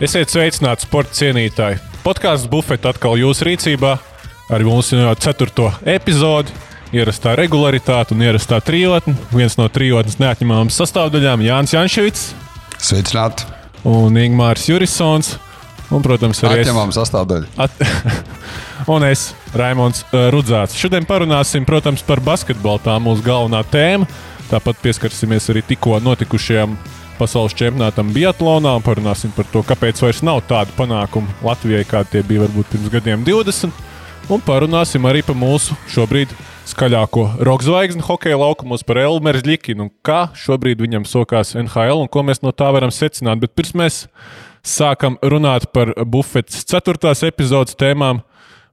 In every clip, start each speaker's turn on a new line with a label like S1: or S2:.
S1: Esiet sveicināti, sporta cienītāji! Podkāsts Buffets atkal jūsu rīcībā ar mūsu jau ceturto epizodi. Ierastā regularitāte un ierastā trijotne. Viens no trijotnes neatņemamām sastāvdaļām - Jānis Jančevits
S2: Sveicināti!
S1: un Ingmārs Jurisons. Un, protams, arī.
S2: Atņemama sastāvdaļa.
S1: At... un es, Raimons uh, Rudzāts. Šodien parunāsim, protams, par basketbolu. Tā mūsu galvenā tēma. Tāpat pieskarsimies arī tikko notikušajam pasaules čempionātam Biatlonā un parunāsim par to, kāpēc vairs nav tādu panākumu Latvijai, kādi tie bija varbūt pirms gadiem 20. Un parunāsim arī par mūsu šobrīd skaļāko roka zvaigzni hokeja laukumos, par Elmeru Zlikinu. Kā šobrīd viņam sokās NHL un ko mēs no tā varam secināt. Bet pirms mēs sākam runāt par bufetes ceturtās epizodes tēmām,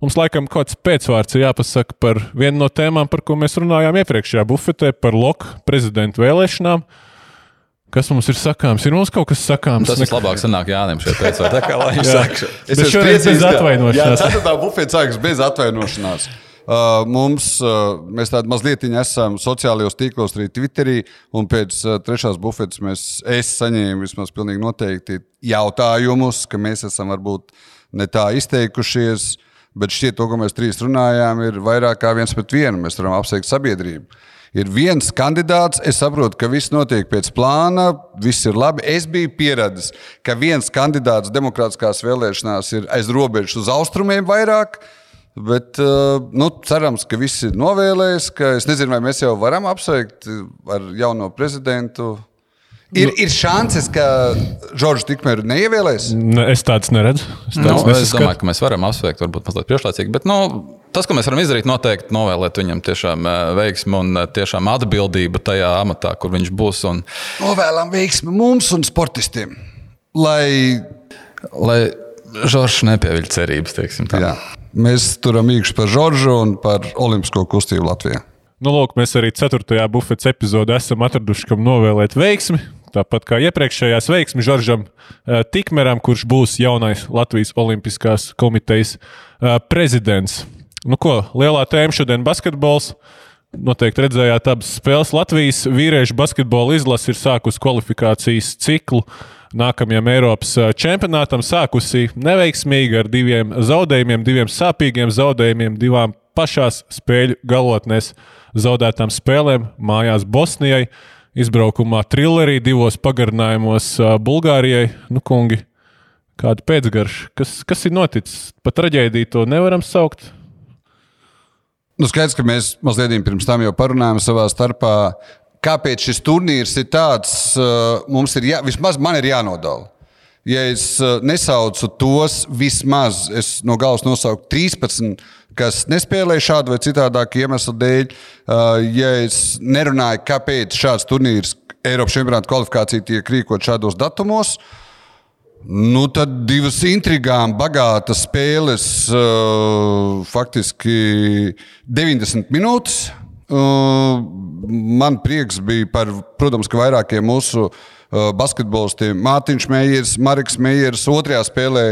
S1: mums laikam kāds pēcvārds ir jāpasaka par vienu no tēmām, par ko mēs runājām iepriekšējā bufetē, par LOK prezidentu vēlēšanām. Kas mums ir sakāms? Ir mums kaut kas sakāms?
S3: Tas vislabāk sanāk Jānim šeit pēc tam, kā lai viņš saka.
S2: Esmu
S1: šoreiz
S2: priecīgs,
S1: bez atvainošanās.
S2: Jā, ceturtā bufeta sākas bez atvainošanās. Uh, mums, uh, mēs tādu mazliet esam sociālajos tīklos, arī Twitterī, un pēc uh, trešās bufetes mēs, es saņēmu vismaz pilnīgi noteikti jautājumus, ka mēs esam varbūt ne tā izteikušies, bet šķiet, to, ko mēs trīs runājām, ir vairāk kā viens pret vienu. Mēs varam apsveikt sabiedrību. Ir viens kandidāts, es saprotu, ka viss notiek pēc plāna, viss ir labi. Es biju pieradis, ka viens kandidāts demokrātiskās vēlēšanās ir aiz robežas uz austrumiem vairāk. Bet uh, nu, cerams, ka viss ir novēlējis. ka Es nezinu, vai mēs jau varam apsveikt ar jauno prezidentu. Ir, ir šances, ka Žoržs tikmēr neievēlēs.
S1: Ne, es tādu neredzu. Es
S3: Nu,
S1: tāds
S3: es
S1: nesaskatu.
S3: domāju, ka mēs varam apsveikt, varbūt mazliet priekšlaicīgi. Bet nu, tas, ko mēs varam izdarīt, noteikti novēlēt viņam tiešām eh, veiksmu un eh, tiešām atbildību tajā amatā, kur viņš būs. Un,
S2: Novēlam veiksmi mums un sportistiem. Lai
S3: lai Žoržs nepieviļ cerības, teiksim tā.
S2: jā, mēs turam īkšķi par Žoržu un par Olimpisko kustību Latvijā.
S1: Nu, lūk, mēs arī 4. bufetes epizodē esam atraduši, kam novēlēt veiksmi. Tāpat kā iepriekšējās veiksmi Žoržam eh, Tikmeram, kurš būs jaunais Latvijas Olimpiskās komitejas eh, prezidents. Nu, ko, lielā tēma šodien - basketbols. Noteikti redzējāt abas spēles. Latvijas vīriešu basketbola izlase ir sākusi kvalifikācijas ciklu nākamajam Eiropas eh, čempionātam. Sākusi neveiksmīgi ar diviem zaudējumiem, diviem sāpīgiem zaudējumiem, divām pašās spēļu galotnēs zaudētām spēlēm mājās Bosnijai, izbraukumā Trillerī, divos pagarinājumos Bulgārijai. Nu, kungi, kāda pēcgarša? Kas, kas ir noticis? Pat traģēdiju to nevaram saukt.
S2: Nu, skaidrs, ka mēs mazliet pirms tam jau parunājām savā starpā. Kāpēc šis turnīrs ir tāds, mums ir jā, vismaz man ir jānodala. Ja es nesaucu tos, vismaz es no galvas nosaucu 13, kas nespēlēja šādu vai citādāku iemeslu dēļ. Uh, Ja es nerunāju, kāpēc šāds turnīrs, Eiropas čempionāta kvalifikācija tiek rīkot šādos datumos, Nu, tad divas intrigām, bagātas spēles, uh, faktiski 90 minūtes. Uh, man prieks bija par, protams, vairākiem mūsu uh, basketbolistiem. Mārtiņš Meijers, Marks Meijers, otrajā spēlē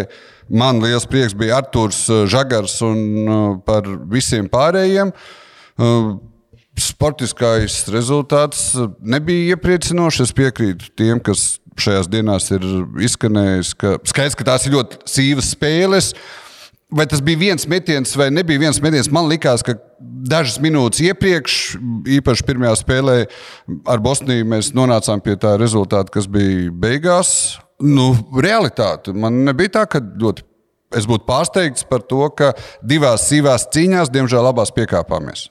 S2: man liels prieks bija Artūrs uh, Žagars un uh, par visiem pārējiem. Uh, Sportiskais rezultāts nebija iepriecinošs. Es piekrītu tiem, kas šajās dienās ir izskanējis, ka skaidrs, ka tās ir ļoti sīvas spēles. Vai tas bija viens metiens vai nebija viens metiens? Man liekas, ka dažas minūtes iepriekš, īpaši pirmajā spēlē ar Bosniju, mēs nonācām pie tā rezultāta, kas bija beigās. Nu, realitāte man nebija tā, ka ļoti. Es būtu pārsteigts par to, ka divās sīvās cīņās, diemžēl, abās piekāpāmies.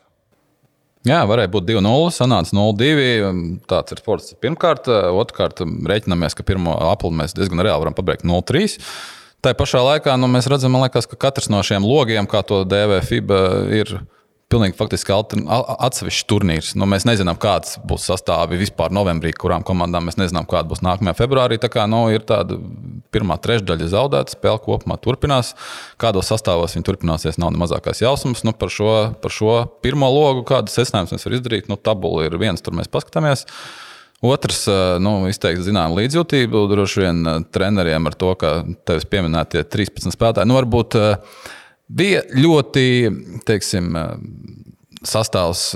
S3: Jā, varēja būt 2-0, sanāca 0-2. Tāds ir sports. Pirmkārt, otrkārt, rēķinamies, ka pirmo apli mēs diezgan reāli varam pabeigt 0-3. Tā pašā laikā nu, mēs redzam, liekas, ka katrs no šiem logiem, kā to dēvē FIBA, ir pilnīgi faktiski atsevišķs turnīrs. Nu, mēs nezinām, kāds būs sastāvs vispār novembrī, kurām komandām mēs nezinām, kāda būs nākamajā februārī. Tā kā nu, ir tāda pirmā trešdaļa zaudēta, spēle kopumā turpinās. Kādos sastāvos viņi turpināsies, nav ne mazākās jausmas. Nu, par, šo, par šo pirmo logu, kādas secinājumus mēs varam izdarīt, nu, tabula ir viens, tur mēs paskatāmies. Otrs, nu, izteikti zinām līdzjūtību droši vien treneriem ar to, ka tevis pieminētie 13 spēlētāji. Nu, varbūt bija ļoti, teiksim, sastāvs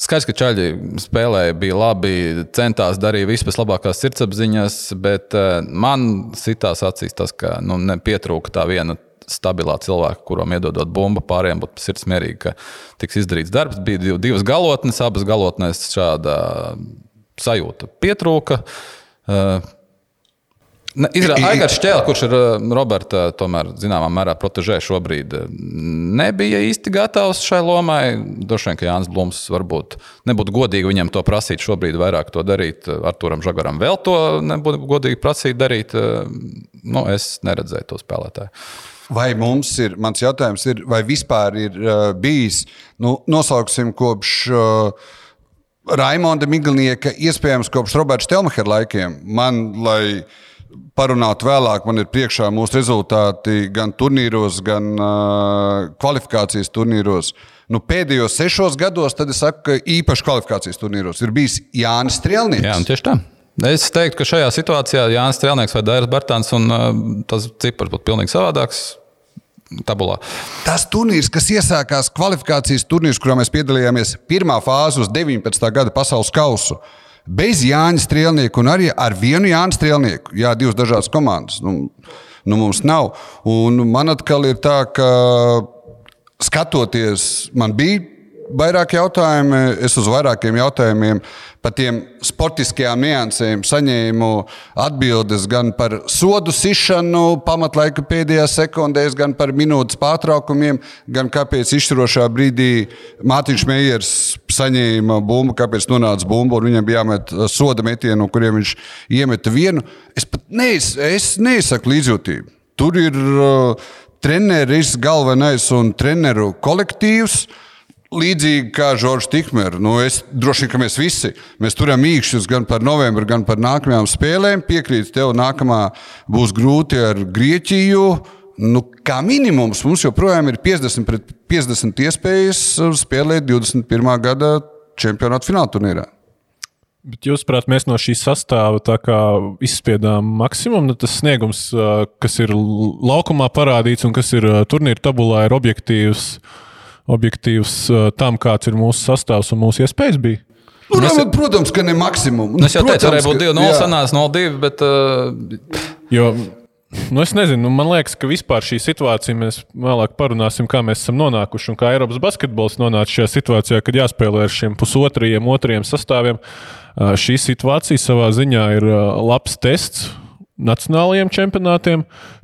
S3: Skaidrs, ka Čaļi spēlēja, bija labi, centās darīt visu pēc labākās sirdsapziņas, bet man sitās acīs tas, ka nu, pietrūka tā viena stabilā cilvēka, kuram iedodot bumbu, pārējiem būtu sirds mierīgi, ka tiks izdarīts darbs. Bija divas galotnes, abas galotnēs šāda sajūta pietrūka. Uh, Aigars Čēlis, kurš ir Roberta, tomēr zināmā mērā protežē šobrīd, nebija īsti gatavs šai lomai. Droši vien, ka Jānis Blūms varbūt nebūtu godīgi viņam to prasīt šobrīd, vairāk to darīt. Arturam Žagaram vēl to nebūtu godīgi prasīt darīt. Nu, es neredzēju to spēlētāju.
S2: Vai mums ir, mans jautājums ir, vai vispār ir uh, bijis, nu, nosauksim kopš uh, Raimonda Miglinieka, iespējams, kopš Roberta Stelmachera laikiem. Man, lai uh, parunāt vēlāk. Man ir priekšā mūsu rezultāti gan turnīros, gan uh, kvalifikācijas turnīros. Nu, pēdējos sešos gados, tad es saku, ka īpaši kvalifikācijas turnīros ir bijis Jānis Strēlnieks.
S3: Jā, tieši tā. Es teiktu, ka šajā situācijā Jānis Strēlnieks vai Dairis Bartāns un uh, tas cipars būtu pilnīgi savādāks. Tabulā.
S2: Tas turnīrs, kas iesākās kvalifikācijas turnīrs, kurā mēs piedalījāmies pirmā fāzē uz 19. gada pasaules kausu, bez Jāņa Strēlnieka un arī ar vienu Jāņa Strēlnieku. Jā, divas dažādas komandas. Nu, nu mums nav. Un man atkal ir tā, ka skatoties, man bija vairāk jautājumu. Es uz vairākiem jautājumiem par tiem sportiskajām niansēm saņēmu atbildes gan par sodu sišanu pamatlaika pēdējās sekundēs, gan par minūtes pārtraukumiem, gan kāpēc izšķirošā brīdī Mārtiņš Meijers saņēma bumbu, kāpēc nonāca bumba, un viņam bija jāmet soda metienu, kuriem viņš iemeta vienu. Es pat neiz, es neizsaku līdzjūtību. Tur ir uh, treneris galvenais un treneru kolektīvs. Uh, Līdzīgi kā Žoržs Tikmers, nu es droši vien, ka mēs visi mēs turam īkšķus gan par novembri, gan par nākamajām spēlēm. Piekrītu tev, nākamā būs grūti ar Grieķiju. Nu, kā minimums mums joprojām ir 50 pret 50 iespējas spēlēt 21. gada čempionāta fināla turnīrā.
S1: Bet jūs, prāt, mēs no šī sastāva izspiedām maksimumu. Nu, tas sniegums, kas ir laukumā parādīts un kas ir turnīra tabulā, ir objektīvs. Uh, objektīvs tam, kāds ir mūsu sastāvs un mūsu iespējas bija.
S2: Nu, es, protams, ka ne maksimumu. Nu,
S3: es jau protams, teicu, varēja būt 2-0, sanāca 0-2, bet. Uh...
S1: Jo, nu es nezinu, nu, man liekas, ka vispār šī situācija, mēs vēlāk parunāsim, kā mēs esam nonākuši un kā Eiropas basketbols nonāca šajā situācijā, kad jāspēlē ar šiem pusotriem, otriem sastāviem. Šī situācija savā ziņā ir labs tests nacionālajiem čempionātiem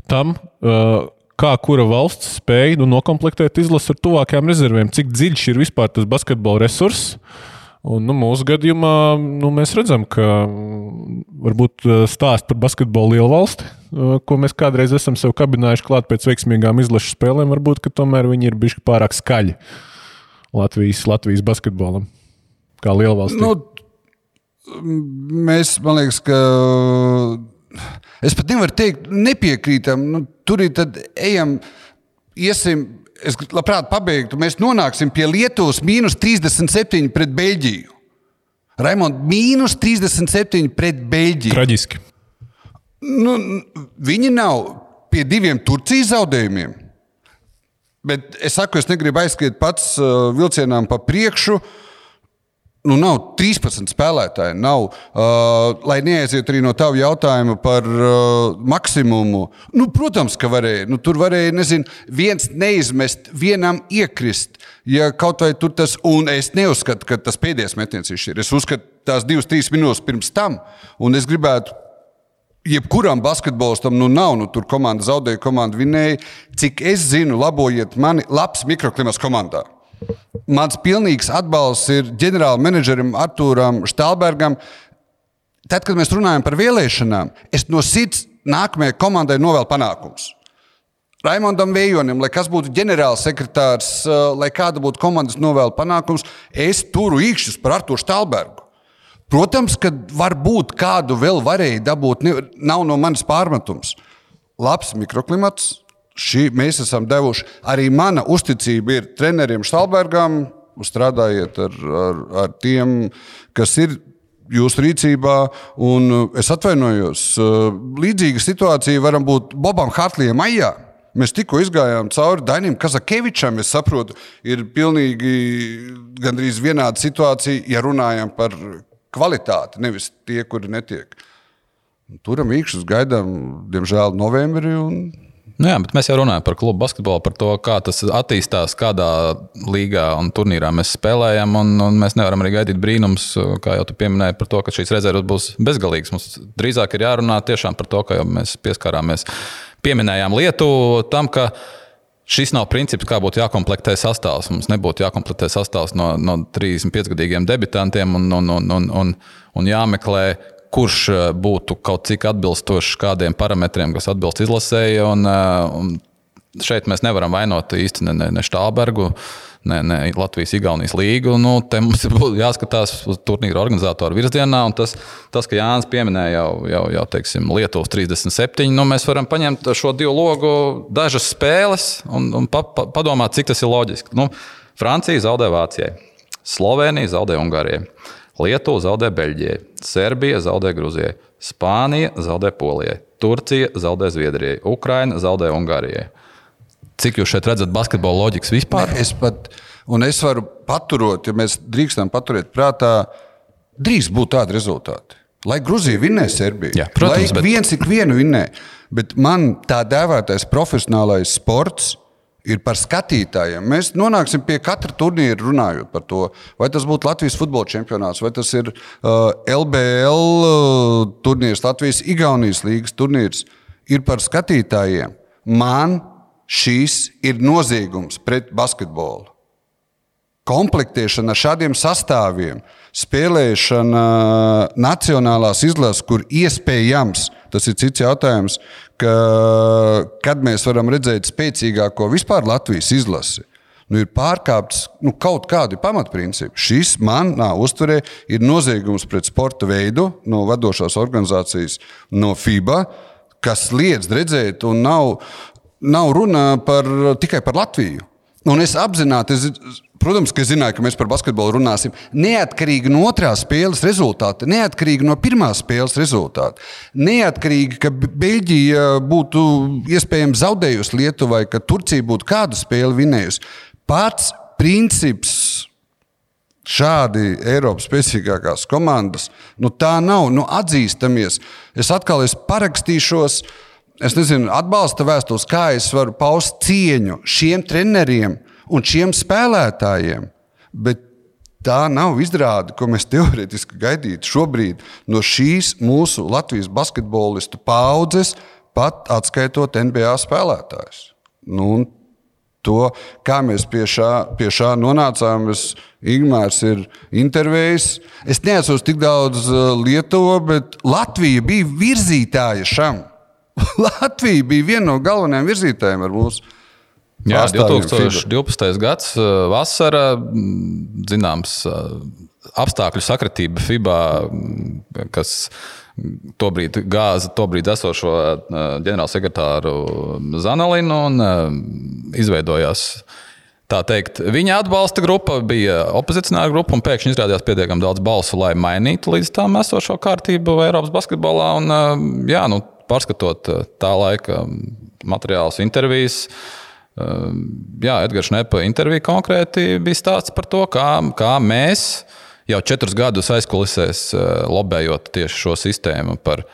S1: tam, uh, kā kura valsts spēja nu, noklāpēt izlasi ar tuvākajām rezervēm, cik dziļš ir vispār tas basketbola resurss. Un, nu, mūsu gadījumā nu, mēs redzam, ka mm, varbūt eh, stāst par basketbolu lielu valsti, eh, ko mēs kādreiz esam sev kabinājuši klāt pēc veiksmīgām izlašu spēlēm, varbūt tomēr viņi ir bijuši pārāk skaļi Latvijas, Latvijas basketbolam, kā liela valsts.
S2: Nu, mēs, man liekas, ka Es pat nevaru teikt, nepiekrītam. Nu, tur ir tad ejam, iesim. Es labprāt pabeigtu. Mēs nonāksim pie Lietuvas mīnus 37 pret Beļģiju. Raimond, mīnus 37 pret Beļģiju.
S1: Traģiski.
S2: Nu, viņi nav pie diviem Turcijas zaudējumiem. Bet es saku, es negribu aizskriet pats uh, vilcienām pa priekšu. Uh, nu, nav 13 spēlētāji. Nav, uh, lai neaiziet arī no tava jautājuma par uh, maksimumu. Nu, protams, ka varēja. Nu, tur varēja, nezinu, viens neizmest, vienam iekrist. Ja kaut vai tur tas, un es neuzskatu, ka tas pēdējais metiens ir. Es uzskatu, tās divas, trīs minūtes pirms tam, un es gribētu jebkuram basketbolistam nu nav, nu, tur komanda zaudēja, komanda vinēja. Cik es zinu, labojiet mani, labs mikroklimats komandā. Mans pilnīgs atbalsts ir ģenerāla menedžerim Artūram Štālbergam. Tad, kad mēs runājam par vēlēšanām, es no sirds nākamajai komandai novēlu panākumus. Raimondam Vējonim, lai kas būtu ģenerālsekretārs, eh, lai kāda būtu komandas novēlu panākums, es turu īkšķus par Artūru Štālbergu. Protams, ka varbūt kādu vēl varēja dabūt, nav no manis pārmetums. Labs mikroklimats, šī, mēs esam devuši. Arī mana uzticība ir treneriem Stalbergam. Strādājiet ar, ar, ar tiem, kas ir jūsu rīcībā. Un es atvainojos, līdzīga situācija varam būt Bobam Hartlijam Aijā. Mēs tikko izgājām cauri Dainam Kazakevičam. Es saprotu, ir pilnīgi gandrīz vienāda situācija, ja runājam par kvalitāti, nevis tie, kuri netiek. Turam īkšķus, gaidām, diemžēl, novembrī. Un...
S3: Nu jā, bet mēs jau runājam par klubu basketbolu, par to, kā tas attīstās, kādā līgā un turnīrā mēs spēlējam. Un, un mēs nevaram arī gaidīt brīnums, kā jau tu pieminēji, par to, ka šīs rezerves būs bezgalīgas. Mums drīzāk ir jārunā tiešām par to, ka mēs pieskārāmies, pieminējām Lietuvu tam, ka Šis nav princips, kā būtu jākomplektē sastāvs. Mums nebūtu jākomplektē sastāvs no, no 35-gadīgiem debitantiem un, un, un, un, un, un jāmeklē, kurš eh, būtu kaut cik atbilstošs kādiem parametriem, kas atbilst izlasēji. Un, eh, un šeit mēs nevaram vainot īsti ne, ne, Štābergu, ne, ne Latvijas-Igaunijas līgu. Nu, te mums ir jāskatās uz turnīru organizatoru virzienā. Tas, tas, ka Jānis pieminēja jau, jau, jau teiksim, Lietuvas 37, nu, mēs varam paņemt šo divu logu dažas spēles un, un pa, pa, padomāt, cik tas ir loģiski. Nu, Francija zaudē Vācijai, Slovenija zaudē Ungārijai, Lietuva zaudē Beļģijai, Serbija zaudē Grūzijai, Spānija zaudē Polijai, Turcija zaudē Zviedrijai, Ukraina zaudē Ungārijai. Cik jūs šeit redzat basketbola loģikas vispār?
S2: Es pat, un es varu paturot, ja mēs drīkstam paturēt prātā, drīz būt tādi rezultāti. Lai Grūzija vinnē Serbiju,
S3: Jā, protams,
S2: lai
S3: bet-
S2: viens ik vienu vinnē, bet man tā dēvētais profesionālais sports ir par skatītājiem. Mēs nonāksim pie katra turnīra runājot par to, vai tas būtu Latvijas futbola čempionāts, vai tas ir uh, LBL uh, turnīrs, Latvijas Igaunijas līgas turnīrs. Ir par skatītājiem. Man šīs ir noziegums pret basketbolu komplektēšana ar šādiem sastāviem, spēlēšana nacionālās izlases, kur iespējams, tas ir cits jautājums, ka, kad mēs varam redzēt spēcīgāko vispār Latvijas izlasi. Nu, ir pārkāpts nu, kaut kādi pamatprincipi. Šis manā uzturē ir noziegums pret sporta veidu no vadošās organizācijas, no FIBA, kas liedz redzēt, un nav, nav runa par, tikai par Latviju. Un es apzināti, es, protams, ka es zināju, ka mēs par basketbolu runāsim. Neatkarīgi no otrās spēles rezultāta, neatkarīgi no pirmās spēles rezultāta, neatkarīgi, ka Beļģija būtu iespējams zaudējusi Lietuvai, ka Turcija būtu kādu spēli vinējusi. Pats princips šādi Eiropas spēcīgākās komandas, nu tā nav, nu atzīstamies. Es atkal es parakstīšos, es nezinu, atbalsta vēstules, kā es varu paust cieņu šiem treneriem un šiem spēlētājiem. Bet tā nav izrāde, ko mēs teorētiski gaidītu šobrīd no šīs mūsu Latvijas basketbolistu paudzes, pat atskaitot NBA spēlētājus. Nu, to, kā mēs pie šā, pie šā nonācām. Es, Ingūns ir intervējis. Es neatceros tik daudz uh, Lietuvu, bet Latvija bija virzītāja šam. Latvija bija viena no galvenajām virzītājiem ar mūsu.
S3: Jā,
S2: pārstāvjiem
S3: 2012. gads, uh, vasara, zināms, uh, apstākļu sakritība FIBA, kas tobrīd gāza tobrīd esošo uh, ģenerālsekretāru Zanalinu un izveidojās. Tā teikt, viņa atbalsta grupa bija opozicionāra grupa, un pēkšņi izrādījās pietiekami daudz balsu, lai mainītu līdz tam esošo kārtību Eiropas basketbolā. Un, jā, nu, pārskatot tā laika materiālus, intervijas, uh, jā, Edgars Šnepa intervija konkrēti bija stāsts par to, kā, kā mēs jau četrus gadus aizkulisēs uh, lobējot tieši šo sistēmu par,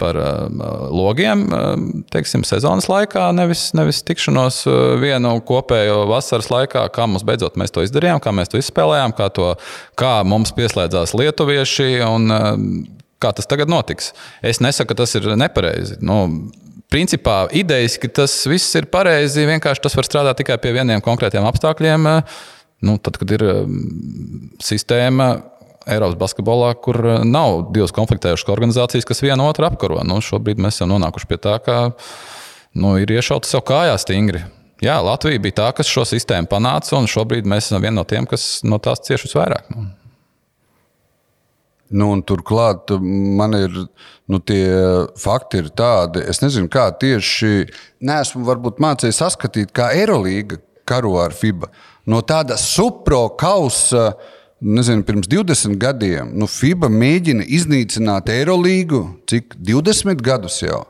S3: par uh, logiem, uh, teiksim, sezonas laikā, nevis, nevis tikšanos uh, vienu kopējo vasaras laikā, kā mums beidzot mēs to izdarījām, kā mēs to izspēlējām, kā, to, kā mums pieslēdzās lietuvieši un kā tas tagad notiks. Es nesaku, ka tas ir nepareizi. Nu, Principā idejas, ka tas viss ir pareizi, vienkārši tas var strādāt tikai pie vieniem konkrētiem apstākļiem. Nu, tad, kad ir um, sistēma Eiropas basketbolā, kur nav divas konfliktējušas organizācijas, kas viena otru apkaro. Nu, šobrīd mēs esam nonākuši pie tā, ka nu, ir iešauta sev kājā stingri. Jā, Latvija bija tā, kas šo sistēmu panāca, un šobrīd mēs esam vieni no tiem, kas no tās cieši visvairāk. Nu.
S2: Nu, turklāt man ir nu, tie fakti ir tādi, es nezinu, kā tieši neesmu varbūt mācījis saskatīt, kā Eirolandā karo ar FIBA. No tāda supro kausa, nezinu, pirms 20 gadiem, nu, FIBA mēģina iznīcināt Eirolīgu, cik 20 gadus jau.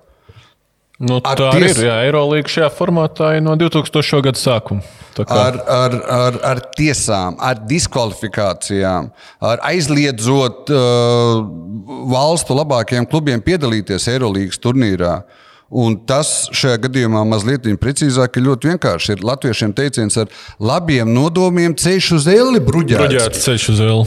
S1: Nu, tā
S2: ties-
S1: ir. Jā, Eirolandā šajā formātā ir no 2000. gada sākuma. Kā-
S2: ar, ar, ar, ar tiesām, ar diskvalifikācijām, ar aizliedzot uh, valstu labākajiem klubiem piedalīties Eirolandes turnīrā. Un tas šajā gadījumā mazliet precīzāk ir ļoti vienkārši. Ir latviešiem teiciens ar labiem nodomiem ceļš uz elli bruģēts.
S1: Bruģēts ceļš uz Elu.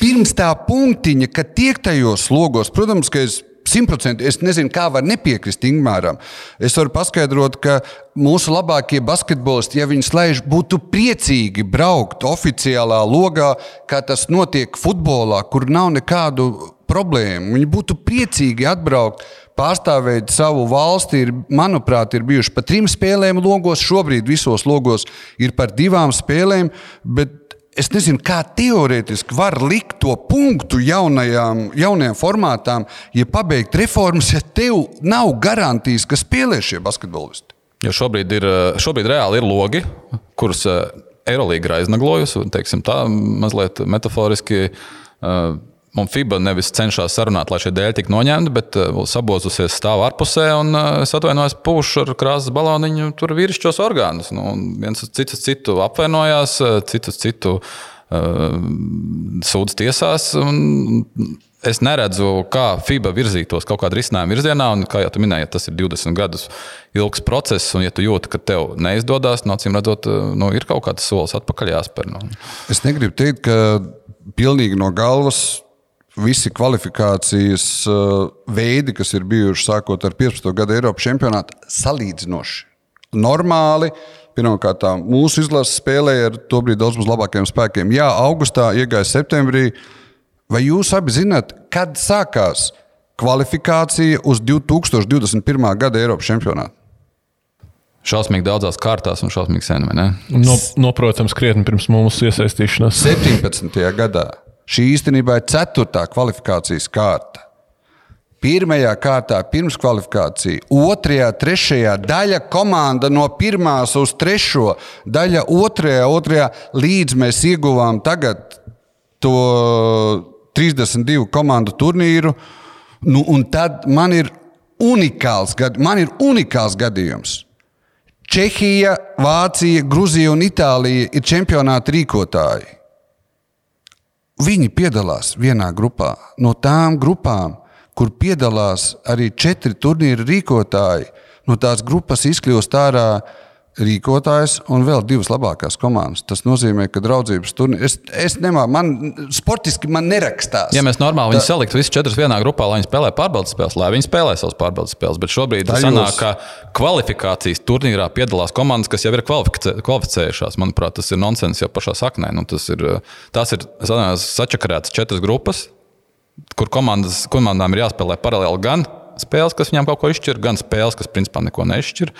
S2: Pirms tā punktiņa, kad tiek tajos logos, protams, ka es simtprocentīgi es nezinu, kā var nepiekrist Ingūram. Es varu paskaidrot, ka mūsu labākie basketbolisti, ja viņi slēdz, būtu priecīgi braukt oficiālā logā, kā tas notiek futbolā, kur nav nekādu problēmu. Viņi būtu priecīgi atbraukt. Pārstāvēt savu valsti, ir, manuprāt, ir bijuši pa trim spēlēm logos. Šobrīd visos logos ir par divām spēlēm, bet Es nezinu, kā teorētiski var likt to punktu jaunajām, jaunajām formātām, ja pabeigt reformas, ja tev nav garantijas, ka spēlē šie basketbolisti.
S3: Jo šobrīd, ir, eh, šobrīd reāli ir logi, kurus eh, Eirolandā ir aiznaglojusi. Teiksim, tā mazliet metaforiski. eh, Un FIBA nevis cenšas sarunāt, lai šie dēļi tiktu noņemti, bet uh, sabozusies stāv ārpusē un, uh, es atvainojos, pūš ar krāsas baloniņu tur vīrišķos orgānus. Nu, viens citu citu apvainojās, uh, citu citu uh, sūdz tiesās. Un, Es neredzu, kā FIBA virzītos kaut kādā risinājuma virzienā, un, kā jau tu minēji, ja tas ir 20 gadus ilgs process, un, ja tu jūti, ka tev neizdodas, no acīm redzot, nu, ir kaut kāds solis atpakaļ jāspēr. Nu.
S2: Es negribu teikt, ka pilnīgi no galvas visi kvalifikācijas uh, veidi, kas ir bijuši sākot ar 15. gada Eiropas čempionātu, salīdzinoši. Normāli, pirmkārt, mūsu izlase spēlēja ar to brīdi daudz labākiem spēkiem. Jā, augustā iegāja septembrī. Vai jūs abi zināt, kad sākās kvalifikācija uz 2021. gada Eiropas čempionātu?
S3: Šausmīgi daudzās kārtās un šausmīgi sen, vai ne?
S1: No, no, protams, krietni pirms mūsu iesaistīšanās.
S2: 17. gadā. Šī īstenībā ir ceturtā kvalifikācijas kārta. Pirmajā kārtā pirms kvalifikācija, otrajā, trešajā daļa komanda no pirmās uz trešo, daļa otrajā, otrajā līdz mēs ieguvām tagad to 32 komandu turnīru. Nu, un tad man ir unikāls, man ir unikāls gadījums. Čehija, Vācija, Grūzija un Itālija ir čempionāta rīkotāji. Viņi piedalās vienā grupā. No tām grupām, kur piedalās arī četri turnīra rīkotāji, no tās grupas izkļūst ārā rīkotājs un vēl divas labākās komandas. Tas nozīmē, ka draudzības turnīrs. Es, es nemāku, man sportiski man nerakstās.
S3: Ja mēs normāli viņus saliktu visus četrus vienā grupā, lai viņi spēlē pārbaudas spēles, lai viņi spēlē savas pārbaudas spēles, bet šobrīd
S2: Tajos.
S3: sanāk, ka kvalifikācijas turnīrā piedalās komandas, kas jau ir kvalificē, kvalificējušās. Manuprāt, tas ir nonsens jau pašā saknē. Nu, tas ir, tās ir sačakarētas četras grupas, kur komandas, komandām ir jāspēlē paralēli gan spēles, kas viņām kaut ko izšķir, gan spēles, kas principā neko nešķir.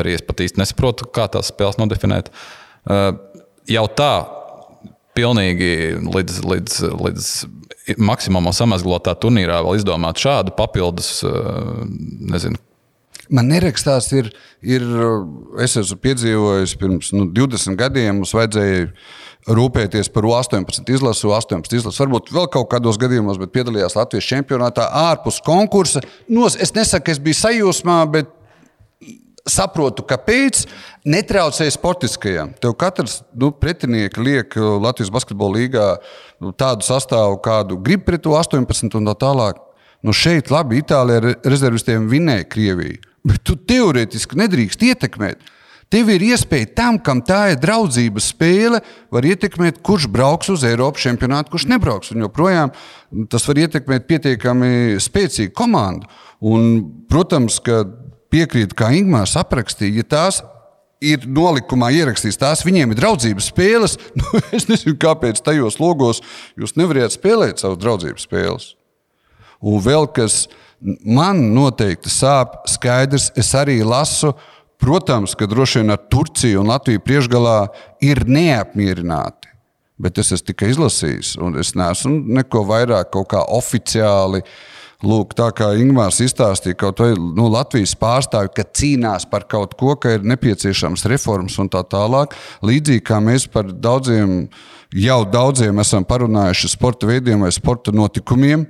S3: Arī es pat īsti nesaprotu, kā tās spēles nodefinēt. Uh, jau tā pilnīgi līdz, līdz, līdz maksimumam samazglotā turnīrā vēl izdomāt šādu papildus, uh, nezinu,
S2: Man nerakstās, ir, ir, es esmu piedzīvojis pirms nu, 20 gadiem, mums vajadzēja rūpēties par 18 izlasu, 18 izlasu. Varbūt vēl kaut kādos gadījumos, bet piedalījās Latvijas čempionātā ārpus konkursa. Nos, es nesaku, ka es biju sajūsmā, bet saprotu, kāpēc netraucēja sportiskajam. Tev katrs nu, pretinieks liek Latvijas basketbola līgā nu, tādu sastāvu, kādu grib pret to 18 un tā tālāk. Nu, šeit labi Itālijā ar rezervistiem vinēja Krieviju, bet tu teorētiski nedrīkst ietekmēt. Tev ir iespēja tam, kam tā ir draudzības spēle, var ietekmēt, kurš brauks uz Eiropas čempionātu, kurš nebrauks. Un joprojām tas var ietekmēt pietiekami spēcīgu komandu. Un, protams, ka piekrītu, kā Ingūns aprakstīja, ja tās ir nolikumā ierakstīts, tās viņiem ir draudzības spēles. Nu, es nezinu, kāpēc tajos logos jūs nevarat spēlēt savas draudzības spēles. Un vēl kas man noteikti sāp, skaidrs, es arī lasu, protams, ka droši vien ar Turciju un Latviju priekšgalā ir neapmierināti. Bet es esmu tikai izlasījis, un es neesmu neko vairāk oficiāli. Lūk, tā kā Ingūns izstāstīja, vai nu, Latvijas pārstāvji, ka cīnās par kaut ko, ka ir nepieciešams reformas un tā tālāk. Līdzīgi kā mēs par daudziem, jau daudziem esam parunājuši sporta veidiem vai sporta notikumiem,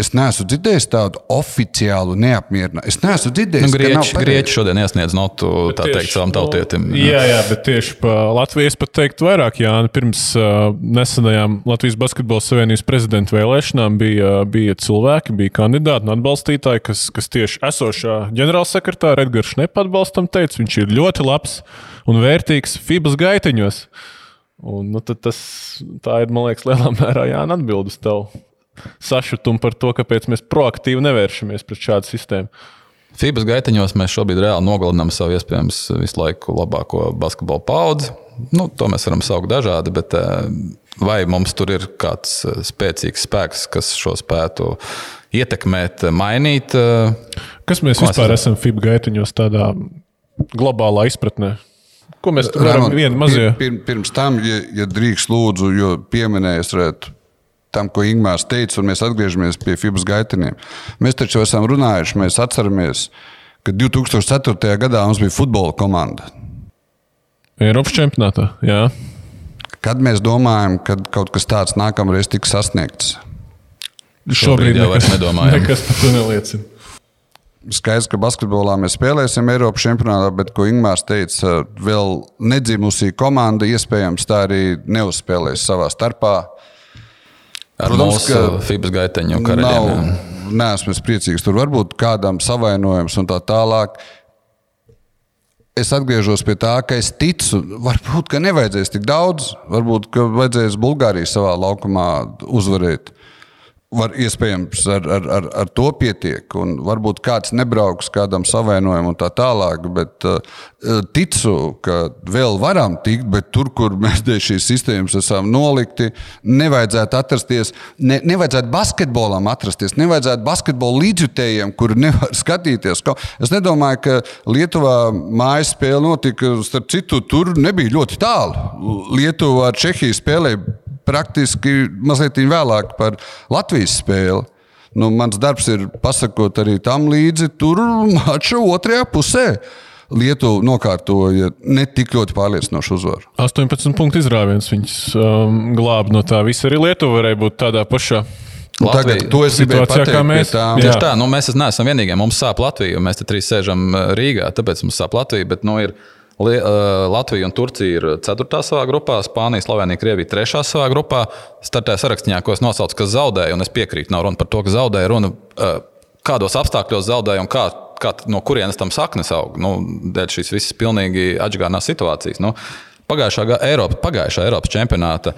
S2: Es neesmu dzirdējis tādu oficiālu neapmierinājumu. Es neesmu dzirdējis,
S3: Nu,
S2: ka nav
S3: grieķi,
S2: pareizi.
S3: grieķi šodien iesniedz notu teikt, savam tautietim.
S1: Nu, jā, jā, bet tieši par Latviju es pat teiktu vairāk. Jā, pirms uh, nesenajām Latvijas Basketbola Savienības prezidenta vēlēšanām bija, bija cilvēki, bija kandidāti un atbalstītāji, kas, kas tieši esošā ģenerālsekretāra Edgars Šnepa atbalstam teica, viņš ir ļoti labs un vērtīgs FIBAS gaiteņos. Un, nu, tad tas, tā ir, man liekas, lielā mērā Jāna atbild uz tevu sašutumu par to, kāpēc mēs proaktīvi nevēršamies pret šādu sistēmu.
S3: FIBAS gaiteņos mēs šobrīd reāli nogalinām savu iespējams visu laiku labāko basketbola paudzi. Nu, to mēs varam saukt dažādi, bet eh, vai mums tur ir kāds eh, spēcīgs spēks, kas šo spētu ietekmēt, mainīt? eh,
S1: Kas mēs
S3: Ko mēs
S1: vispār
S3: esam?
S1: esam FIBA gaitiņos tādā globālā izpratnē? Ko mēs tur varam vienu mazie?
S2: pir, pir, pirms tam, ja, ja drīkst, lūdzu, jo pieminējis rēt, tam, ko Ingūns teica, un mēs atgriežamies pie FIBAS gaiteniem. Mēs taču esam runājuši, mēs atceramies, ka 2004. gadā mums bija futbola komanda.
S1: Eiropas čempionātā. Jā.
S2: Kad mēs domājam, ka kaut kas tāds nākamreiz tiks sasniegts?
S3: Šobrīd jau vairs nedomājam.
S1: Nekas par to neliecina.
S2: Skaidrs, ka basketbolā mēs spēlēsim Eiropas čempionātā, bet, ko Ingūns teica, vēl nedzimusī komanda iespējams tā arī neuzspēlēs savā starpā.
S3: Ar
S2: Protams,
S3: mūsu FIBAS gaiteņu karaļiem. jā.
S2: Nav, neesmu es priecīgs. Tur varbūt kādam savainojums un tā tālāk. Es atgriežos pie tā, ka es ticu, varbūt, ka nevajadzēs tik daudz. Varbūt, ka vajadzēs Bulgāriju savā laukumā uzvarēt. Var, iespējams, ar, ar, ar, ar to pietiek. Un varbūt kāds nebrauks kādam savainojumam un tā tālāk. Bet uh, ticu, ka vēl varam tikt, bet tur, kur mēs dēļ šīs sistēmas esam nolikti, nevajadzētu atrasties. Ne, nevajadzētu basketbolam atrasties, nevajadzētu basketbola līdzjutējiem, kuri nevar skatīties. Es nedomāju, ka Lietuvā mājas spēle notika. Starp citu, tur nebija ļoti tālu. Lietuva ar Čehiju spēlēja praktiski mazliet vēlāk par Latvijas spēli. Nu, mans darbs ir pasakot arī tam līdzi, tur mača otrajā pusē. Lietuva nokārtoja ne tik ļoti pārliecinošu uzvaru.
S1: 18 punktu izrāviens viņus um, glāba no tā visa. Arī Lietuva varēja būt tādā pašā.
S2: Nu, Tagad
S3: Latvija-
S2: to es gribēju pateikt.
S1: mēs.
S3: Tieši tā, nu, mēs neesam vienīgie. Mums sāp Latvija, jo mēs te trīs sēžam uh, Rīgā, tāpēc mums sāp Latvija. Bet, nu, ir, uh, Latvija un Turcija ir 4. savā grupā, Spānija, Slovenija, Krievija 3. savā grupā. Startē sarakstā, ko es nosaucu, kas zaudēja, un es piekrītu, nav runa par to, ka zaudēja, runa uh, kādos apstākļos zaudēja un kā, kā, no kurienes tam saknes aug. Nu, dēļ šīs visas pilnīgi atžgārnās situācijas. Nu, pagājušā, Eiropa, pagājušā Eiropas čempionāta.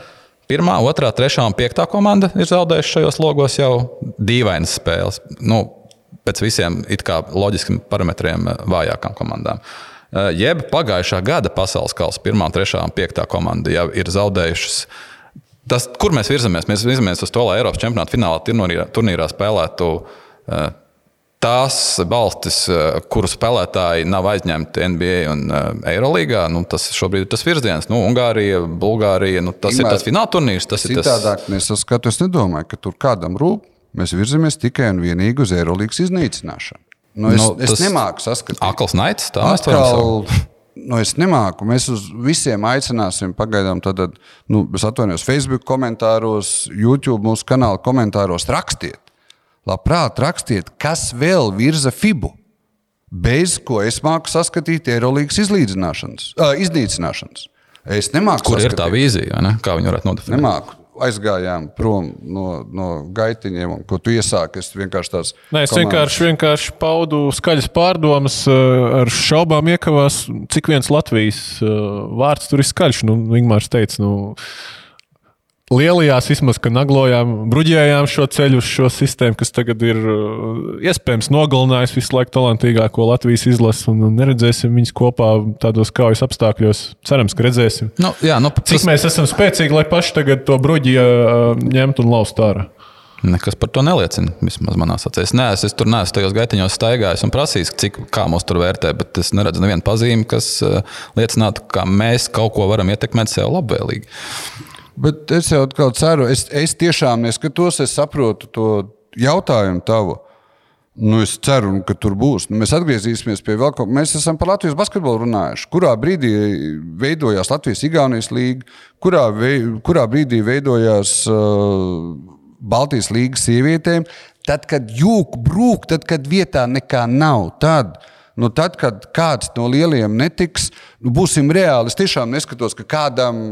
S3: Pirmā, otrā, trešā un piektā komanda ir zaudējuši šajos logos jau dīvainas spēles. Nu, pēc visiem loģiskiem parametriem eh, vājākām komandām. Eh, Jeb pagājušā gada pasaules kausa pirmā, trešā un piektā komanda jau ir zaudējušas. Tas, kur mēs virzamies? Mēs virzamies uz to, lai Eiropas čempionāta finālā turnīrā, turnīrā spēlētu eh, tās valstis, eh, kuru spēlētāji nav aizņemti NBA un eh, Eirolandā. Nu, tas šobrīd ir tas virziens. Nu, Ungārija, Bulgārija. Nu, tas
S2: Ingmār,
S3: ir tas fināla turnīrs. Tas ir tas
S2: Citādāk nesaskatu. Es nedomāju, ka tur kādam rūp. Mēs virzamies tikai un vienīgi uz Eirolandes iznīcināšanu. Nu, es,
S3: Nu,
S2: es nemāku saskatīt.
S3: akls naids. Tā mēs to.
S2: Atkal, nu, es nemāku. Mēs uz visiem aicināsim pagaidām. Tad, nu, es atvainojos Facebook komentāros, YouTube mūsu kanāla komentāros. Rakstiet, labprāt, rakstiet, kas vēl virza FIBU. Bez ko es māku saskatīt Eirolandes izlīdzināšanas, uh, iznīcināšanas. Es nemāku
S3: Kur ir
S2: saskatīt.
S3: tā vīzija? Kā viņi varētu nodefinēt?
S2: Nemāku. Aizgājām prom no, no gaitiņiem, un ko tu iesāki. Es vienkārši tās
S1: Nē, es vienkārši, vienkārši paudu skaļas pārdomas, uh, ar šaubām iekavās, cik viens Latvijas uh, vārds tur ir skaļš. Nu, Ingūns teica, nu, lielajās vismaz, ka naglojām, bruģējām šo ceļu uz šo sistēmu, kas tagad ir uh, iespējams nogalinājis visu laiku talantīgāko Latvijas izlasi, un, un neredzēsim viņus kopā tādos kaujas apstākļos. Cerams, ka redzēsim.
S3: Nu, jā, nu,
S1: Cik
S3: tas,
S1: mēs esam spēcīgi, lai paši tagad to bruģi uh, ņemtu un laustu ārā?
S3: Nekas par to neliecina. Vismaz manā acīs. Es, neesmu, es tur neesmu tajos gaitiņos staigājis un prasījis, cik kā mūs tur vērtē, bet es neredzu nevienu pazīmi, kas uh, liecinātu, ka mēs kaut ko varam ietekmēt sev labvēlīgi.
S2: Bet es jau atkal ceru, es, es tiešām neskatos, es saprotu to jautājumu tavu. Nu, es ceru, ka tur būs. Nu, mēs atgriezīsimies pie vēl kaut kā. Mēs esam par Latvijas basketbolu runājuši. Kurā brīdī veidojās Latvijas-Igaunijas līga, kurā, vei, kurā brīdī veidojās uh, Baltijas līnijas sievietēm, tad, kad jūka brūk, tad, kad vietā nekā nav. Tad, nu, tad kad kāds no lielajiem netiks, nu, būsim reāli. Es tiešām neskatos, ka kādam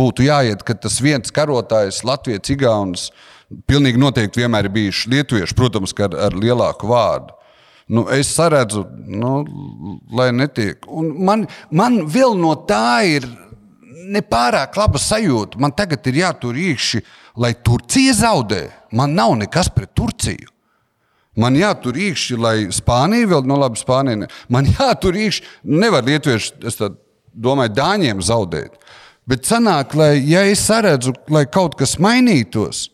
S2: būtu jāiet, ka tas viens karotājs, Latvijas, Igaunis, pilnīgi noteikti vienmēr ir bijuši lietuvieši, protams, ar, ar lielāku vārdu. Nu, es saredzu, nu, lai netiek. Un man, man vēl no tā ir nepārāk laba sajūta. Man tagad ir jātur īkšķi, lai Turcija zaudē. Man nav nekas pret Turciju. Man jātur īkšķi, lai Spānija vēl, nu labi, Spānija. Ne. Man jātur īkšķi, nevar lietuvieši, es domāju, dāņiem zaudēt. Bet sanāk, lai, ja es saredzu, lai kaut kas mainītos,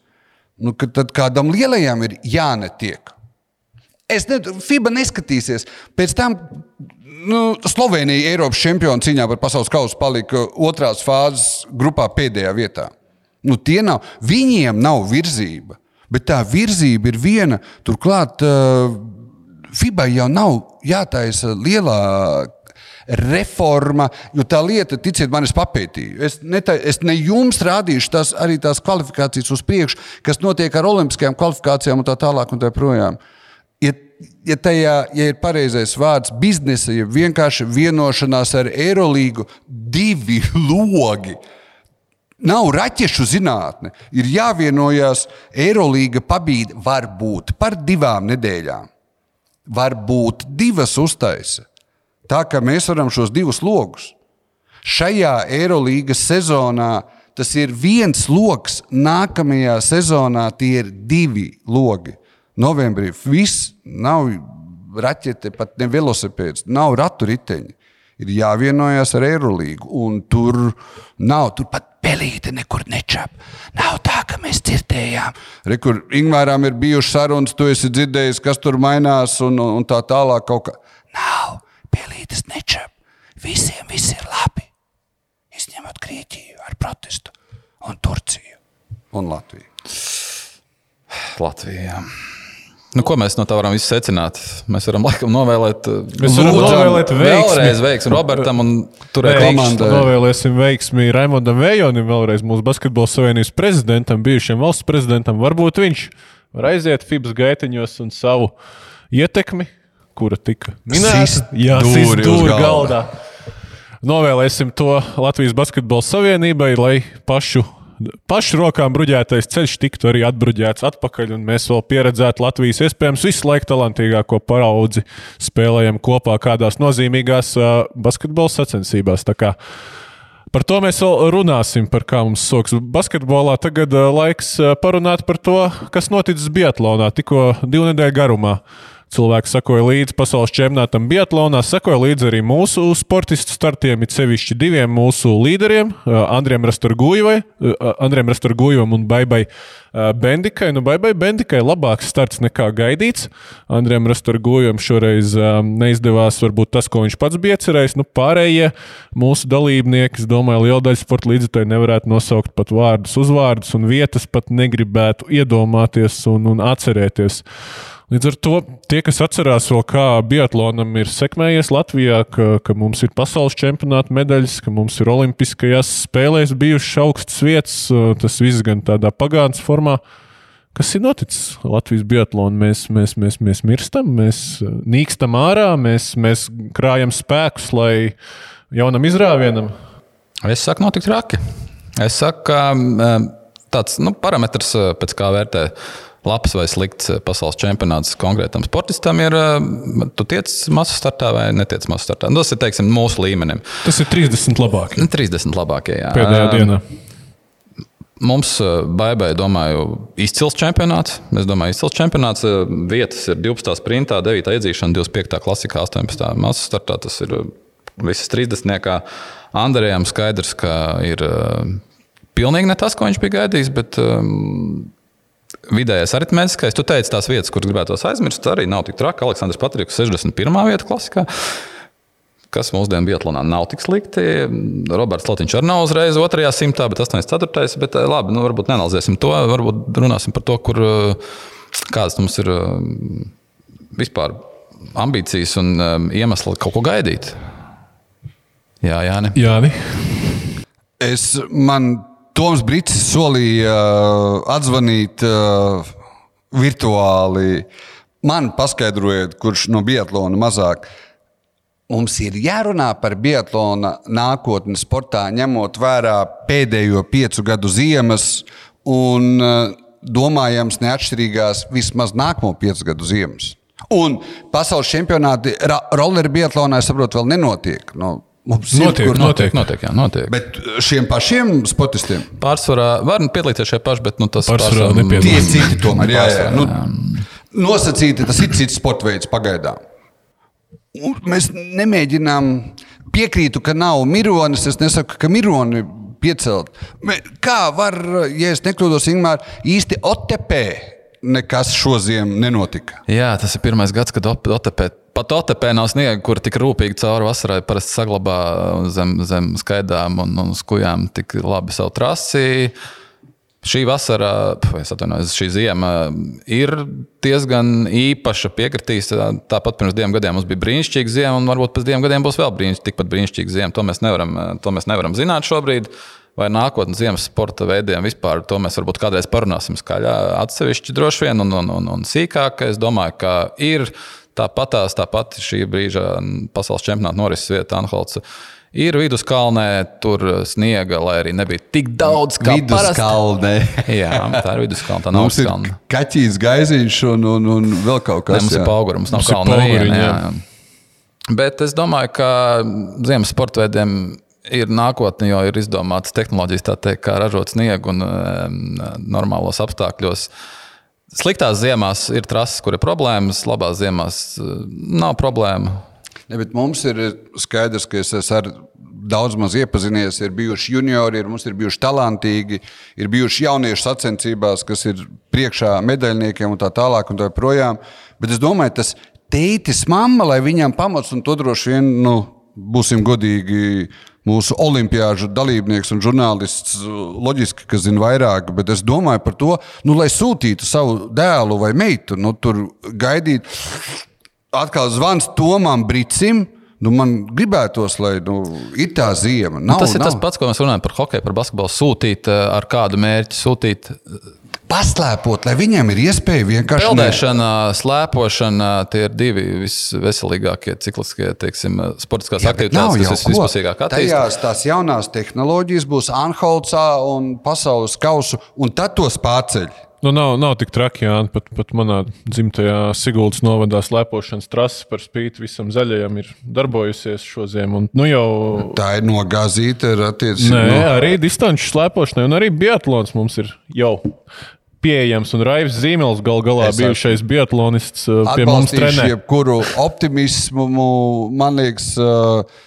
S2: nu, tad kādam lielajam ir jānetiek. Es nezinu, FIBA neskatīsies. Pēc tam nu, Slovenija Eiropas čempionu cīņā par pasaules kausu palika otrās fāzes grupā pēdējā vietā. Nu, nav, viņiem nav virzība, bet tā virzība ir viena. Turklāt uh, FIBA jau nav jātaisa lielā reforma, jo tā lieta, ticiet man, es papētīju. Es ne, tā, es ne jums rādīšu tās, arī tās kvalifikācijas uz priekšu, kas notiek ar olimpiskajām kvalifikācijām un tā tālāk un tā projām. Ja, ja tajā ja ir pareizais vārds, biznesa, ja vienkārši vienošanās ar Eirolīgu, divi logi. Nav raķešu zinātne. Ir jāvienojas, Eirolīga pabīda var būt par divām nedēļām. Varbūt divas uztaisa. Tā kā mēs varam šos divus logus. Šajā Eirolīgas sezonā tas ir viens lokus, nākamajā sezonā tie ir divi logi novembrī viss nav raķete, pat ne velosipēds, nav ratu riteņi. Ir jāvienojas ar Eirolīgu, un tur nav, tur pat pelīte nekur nečap. Nav tā, ka mēs dzirdējām. Re, kur Ingūram ir bijušas sarunas, tu esi dzirdējis, kas tur mainās, un, un tā tālāk kaut kā. Nav, pelītes nečap. Visiem viss ir labi. Izņemot Grieķiju ar protestu, un Turciju un Latviju.
S3: Latvijā. Nu, ko mēs no tā varam secināt? Mēs varam laikam novēlēt,
S1: mēs varam Lūdzam, novēlēt
S3: vēlreiz veiksmi Robertam un turēt
S1: komandai. Novēlēsim veiksmi Raimondam Vējonim, vēlreiz mūsu basketbola savienības prezidentam, bijušajam valsts prezidentam. Varbūt viņš var aiziet FIBS gaitiņos un savu ietekmi, kura tika minēta. Jā, dūri galdā. galdā. Novēlēsim to Latvijas basketbola savienībai, lai pašu pašu rokām bruģētais ceļš tiktu arī atbruģēts atpakaļ, un mēs vēl pieredzētu Latvijas iespējams visu laiku talantīgāko paraudzi spēlējam kopā kādās nozīmīgās basketbola sacensībās. Par to mēs vēl runāsim, par kā mums soks basketbolā. Tagad laiks parunāt par to, kas noticis Biatlonā tikko divu nedēļu garumā. Uh, Cilvēki sekoja līdzi pasaules čempionātam Biatlonā, sekoja līdzi arī mūsu sportistu startiem, it sevišķi diviem mūsu līderiem, Andriem Rastorgujevam un Baibai Bendikai. Nu, Baibai Bendikai labāks starts nekā gaidīts. Andriem Rastorgujevam šoreiz neizdevās varbūt tas, ko viņš pats bija cerējis. Nu, pārējie mūsu dalībnieki, es domāju, liela daļa sporta līdzekļu nevarētu nosaukt pat vārdus, uzvārdus un vietas pat negribētu iedomāties un, un atcerēties. Līdz ar to tie, kas atcerās vēl, kā Biatlonam ir sekmējies Latvijā, ka, ka mums ir pasaules čempionāta medaļas, ka mums ir olimpiskajās spēlēs bijušas augstas vietas, tas viss gan tādā pagātnes formā. Kas ir noticis Latvijas Biatlonā? Mēs, mēs, mēs, mēs mirstam, mēs nīkstam ārā, mēs, mēs krājam spēkus, lai jaunam izrāvienam.
S3: Es saku, notiks raki. Es saku, ka tāds nu, parametrs, pēc kā vērtēt labs vai slikts eh, pasaules čempionāts konkrētam sportistam ir, eh, tu tiec masu startā vai netiec masu startā. Tas ir teiksim, mūsu līmenim.
S1: Tas ir 30 labākie.
S3: 30 labākie, jā.
S1: Pēdējā dienā.
S3: Mums, eh, Baibai, domāju, izcils čempionāts. Es domāju, izcils čempionāts. Vietas ir 12. sprintā, 9. iedzīšana, 25. klasikā, 18. masu startā. Tas ir visas 30. Andrejam skaidrs, ka ir pilnīgi ne tas, ko viņš bija gaidījis, bet um, Vidējais aritmētiskais, tu teici, tās vietas, kuras gribētos aizmirst, arī nav tik traki. Aleksandrs Patriks, 61. vieta klasikā. Kas mūsdienu Bietlānā nav tik slikti. Roberts Lotiņš arī nav uzreiz otrajā simtā, bet 84. Bet eh, labi, nu, varbūt neanalizēsim to. Varbūt runāsim par to, kur, eh, kādas mums ir eh, vispār ambīcijas un iemesli kaut ko gaidīt. Jā, Jāni.
S1: Jāni.
S2: Es man Toms Brīsīs solīja uh, atzvanīt uh, virtuāli man paskaidrojiet, kurš no biatlona mazāk. Mums ir jārunā par biatlona nākotni sportā, ņemot vērā pēdējo piecu gadu ziemas un uh, domājams neatšķirīgās vismaz nākamo piecu gadu ziemas. Un pasaules čempionāti roller biatlonā, es saprotu, vēl nenotiek. Nu,
S1: Mums notiek, ir,
S3: notiek, notiek, jā, notiek.
S2: Bet šiem pašiem sportistiem?
S3: Pārsvarā var piedalīties šie paši, bet nu, tas
S1: pārsvarā
S2: nepiedalās. Tie citi tomēr, jā, jā. Nu, nosacīti, tas ir cits sporta veids pagaidām. Mēs nemēģinām, piekrītu, ka nav mironis. Es nesaku, ka mironi piecelt. Kā var, ja es nekļūdos, Ingūna, īsti OTP nekas šodien nenotika?
S3: Jā, tas ir pirmais gads, kad OTP. Pat OTP nav sniega, kur tik rūpīgi cauri vasarai saglabā zem, zem skaidām un, un skujām tik labi savu trasi. Šī vasara, atvainojos, šī zima ir diezgan īpaša. Piekritīs, tāpat pirms diviem gadiem mums bija brīnišķīga zima, un varbūt pēc diviem gadiem būs vēl brīnišķīga, tikpat brīnišķīga zima. To mēs nevaram, to mēs nevaram zināt šobrīd. Vai nākotnes ziemas sporta veidiem vispār to mēs varbūt kādreiz parunāsim skaļā, atsevišķi droši vien un, un, un, un sīkāk. Es domāju, ka ir tāpatās, tāpat šī brīža pasaules čempionāta norises vieta Anholca Ir viduskalnē, tur sniega, lai arī nebija tik daudz
S2: kā viduskalnē.
S3: jā, tā ir viduskalna. Tā nav
S2: mums ir kaķis, gaiziņš un, un, un vēl kaut kas tāds.
S3: Mums jā. ir pauguri, mums nav kalna neviena. Jā. Jā. Bet es domāju, ka ziemas sporta veidiem ir nākotne, jo ir izdomātas tehnoloģijas, teikt, kā ražot sniegu un um, normālos apstākļos. Sliktās ziemās ir trases, kur ir problēmas, labās ziemās nav problēmu.
S2: Ne, mums ir skaidrs, ka es esmu daudz maz iepazinies, ir bijuši juniori, ir, mums ir bijuši talantīgi, ir bijuši jaunieši sacensībās, kas ir priekšā medaļniekiem un tā tālāk. Un tā projām. Bet es domāju, tas tētis, mamma, lai viņam pamats, un to droši vien, nu, būsim godīgi, mūsu olimpiāžu dalībnieks un žurnālists, loģiski, ka zina vairāk, bet es domāju par to, nu, lai sūtītu savu dēlu vai meitu, nu, tur gaidīt atkal zvans Tomam Brīsim. Nu, man gribētos, lai nu, ir tā zima.
S3: Nu, nav, nu, tas ir nav. tas pats, ko mēs runājam par hokeju, par basketbolu. Sūtīt eh, ar kādu mērķi, sūtīt
S2: paslēpot, lai viņiem ir iespēja vienkārši.
S3: Peldēšana, slēpošana, tie ir divi visveselīgākie cikliskie, teiksim, sportiskās Jā, aktivitātes, kas vispusīgāk attīstās.
S2: Tajās tās jaunās tehnoloģijas būs Anholcā un pasaules kausu, un tad tos pārceļ.
S1: Nu, nav, nav tik traki, Jā. Pat, pat manā dzimtajā Siguldas novadā slēpošanas trase par spīti visam zaļajam ir darbojusies šo ziemu. Un, nu, jau...
S2: Tā ir nogāzīta ar attiecību.
S1: Nē, no... arī distanču slēpošanai, un arī biatlons mums ir jau pieejams. Un Raivs Zīmels gal galā es bijušais biatlonists uh, pie mums trenē.
S2: Jebkuru optimismu, man liekas, uh,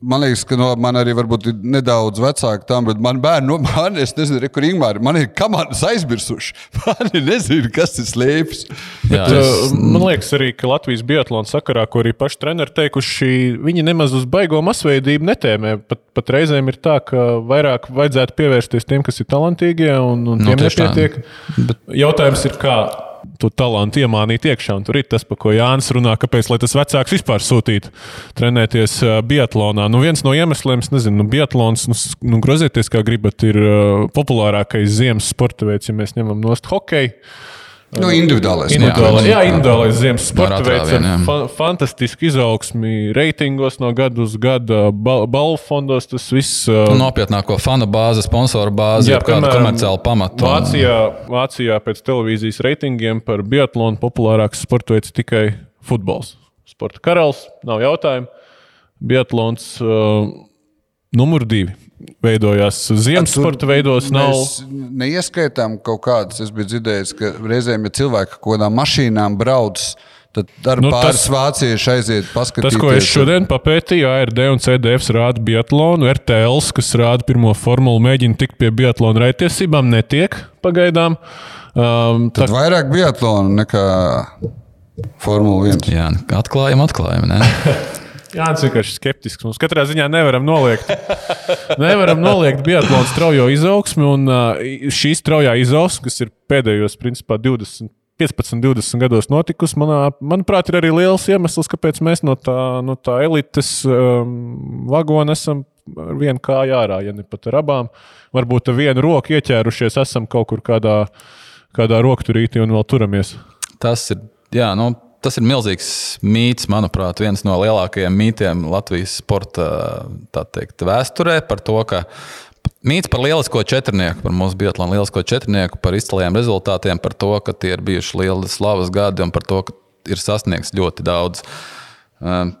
S2: Man liekas, ka no, man arī ir nedaudz vecāki tam, bet man bērni, no man, es nezinu, kur Ingūna man ir komandas aizmirsuši. Man ir nezinu, kas tas slēpjas.
S1: Bet, es... Man liekas, arī, ka Latvijas Biatlona sakarā, ko arī paši treneri teikuši, viņi nemaz uz baigo masveidību netēmē. Pat, pat reizēm ir tā, ka vairāk vajadzētu pievērsties tiem, kas ir talantīgie, un, un tiem no, nepietiek. Bet... Jautājums ir, kā to talantu iemānīt iekšā. Un tur ir tas, par ko Jānis runā, kāpēc tas vecāks vispār sūtītu trenēties uh, biatlonā. Nu, viens no iemesliem, nezinu, nu, biatlons, nu, nu, grozieties kā gribat, ir uh, populārākais ziemas sporta veids, ja mēs ņemam nost hokeju.
S2: Nu, individuālais.
S1: Individuālais, jā, individuālais ziemas sporta veids ar fa fantastisku izaugsmi, reitingos no gada uz gada, bal balvu fondos. Tas viss. Uh,
S3: Nopietnāko fanu bāzi, sponsoru bāzi, kādu komerciālu pamatu.
S1: Vācijā, Vācijā pēc televīzijas reitingiem par biatlonu populārāks sporta veids tikai futbols. Sporta karalis, nav jautājumu. Biatlons uh, numur divi veidojās ziemas sporta veidos. Nav... Mēs
S2: neieskaitām kaut kādas. Es biju dzirdējis, ka reizēm, ja cilvēki kaut kādām mašīnām brauc, tad ar nu, pāris tas, vācieši aiziet paskatīties.
S1: Tas, ko es šodien papētīju, ARD un CDF rāda biatlonu, RTL, kas rāda pirmo formulu, mēģina tikt pie biatlona raitiesībām, netiek pagaidām.
S2: Um, tad tā... vairāk biatlonu nekā Formula 1.
S3: Jā, atklājam, atklājam.
S1: Jā, tas vienkārši skeptisks. Mums katrā ziņā nevaram noliegt, nevaram noliegt biatlonu straujo izaugsmi. Un šī straujā izaugsme, kas ir pēdējos principā, 20, 15, 20 gados notikusi, manā, manuprāt, ir arī liels iemesls, kāpēc mēs no tā, no tā elites um, vagona esam ar vienu kāju ārā, ja ne pat ar abām. Varbūt ar vienu roku ieķērušies, esam kaut kur kādā kādā rokturītī un vēl turamies.
S3: Tas ir, jā, nu, tas ir milzīgs mīts, manuprāt, viens no lielākajiem mītiem Latvijas sporta teikt, vēsturē par to, ka Mīts par lielisko četrnieku, par mūsu biatlonu lielisko četrnieku, par izciliem rezultātiem, par to, ka tie ir bijuši lieli slavas gadi un par to, ka ir sasniegts ļoti daudz. Uh,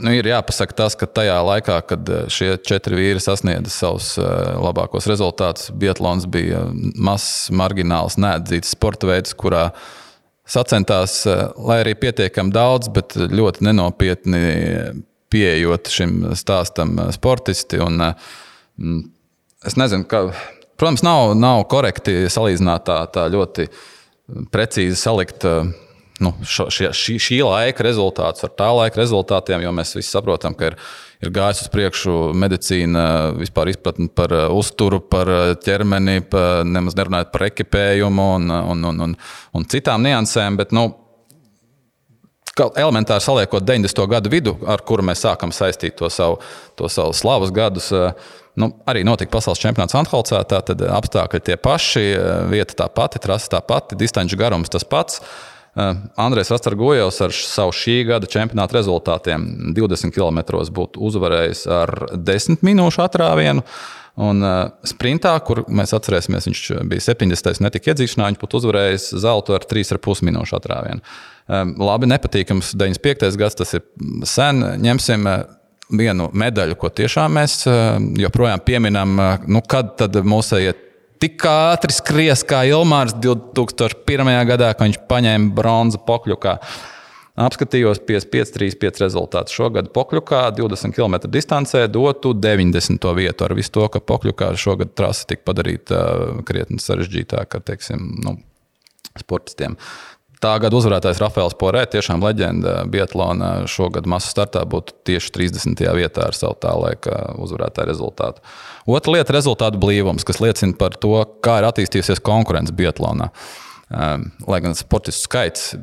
S3: nu, ir jāpasaka tas, ka tajā laikā, kad šie četri vīri sasniedza savus uh, labākos rezultātus, Biatlons bija mazs, margināls, neatzīts sporta veids, kurā sacentās, uh, lai arī pietiekami daudz, bet ļoti nenopietni pieejot šim stāstam sportisti. Un, uh, es nezinu, ka, protams, nav, nav korekti salīdzināt tā, tā ļoti precīzi salikt. Nu, šo, šie, šī, šī laika rezultātus ar tā laika rezultātiem, jo mēs visi saprotam, ka ir, ir gājis uz priekšu medicīna, vispār izpratne par uzturu, par ķermeni, par, nemaz nerunājot par ekipējumu un, un, un, un, un citām niansēm. Bet, nu, elementāri saliekot 90. gadu vidu, ar kuru mēs sākam saistīt to savu, to savu slavas gadus. Nu, arī notika pasaules čempionāts Antholcā. Tad apstākļi tie paši, vieta tā pati, trasa tā pati, distanču garums tas pats. Andrejs Rastargojevs ar savu šī gada čempionāta rezultātiem 20 km būtu uzvarējis ar 10 minūšu atrāvienu. Un uh, sprintā, kur mēs atcerēsimies, viņš bija 70. netika iedzīšanā, viņš būtu uzvarējis zeltu ar 3,5 minūšu atrāvienu. Um, labi, nepatīkams 95. gads, tas ir sen. Ņemsim vienu medaļu, ko tiešām mēs joprojām pieminam. Nu, kad tad mūsējie tik ātri skries kā Ilmārs 2001. gadā, kad viņš paņēma bronzu pokļukā? Apskatījos 55, 35 rezultātu. Šogad Pokļukā 20 km distancē dotu 90. vietu. Ar visu to, ka Pokļukā šogad trasa tika padarīta krietni sarežģītāka teiksim, nu, sportistiem. Tā gada uzvarētājs Rafaels Porē, tiešām leģenda Bietlāna šogad masu startā būtu tieši 30. vietā ar savu tā laika uzvarētāju rezultātu. Otra lieta - rezultātu blīvums, kas liecina par to, kā ir attīstījusies konkurence Bietlānā. Ehm, lai gan sportistu skaits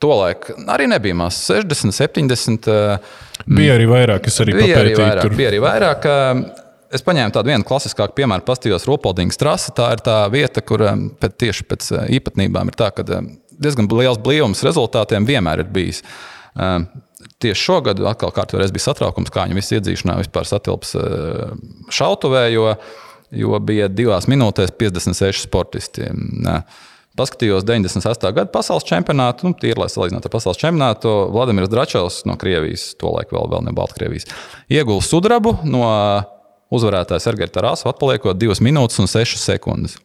S3: tolaik arī nebija maz, 60, 70.
S1: Bija arī vairāk, kas arī
S3: bija arī vairāk.
S1: tur.
S3: Bija arī vairāk ehm, Es paņēmu tādu vienu klasiskāku piemēru, pastījos Ropoldingas trasi. Tā ir tā vieta, kur ehm, pēc, tieši pēc īpatnībām ir tā, ka diezgan liels blīvums rezultātiem vienmēr ir bijis. Tieši šogad atkal kārtībā bija satraukums, kā viņi visi iedzīšanā vispār satilps šautavē, jo, jo bija divās minūtēs 56 sportisti. Paskatījos 98. gada pasaules čempionātu, nu, tīri, lai salīdzinātu ar pasaules čempionātu. Vladimirs Dračovs no Krievijas, tolaik vēl, vēl ne Baltkrievijas, ieguva sudrabu no uzvarētāja Sergeja Tarāsa, atpaliekot 2 minūtes un 6 sekundes.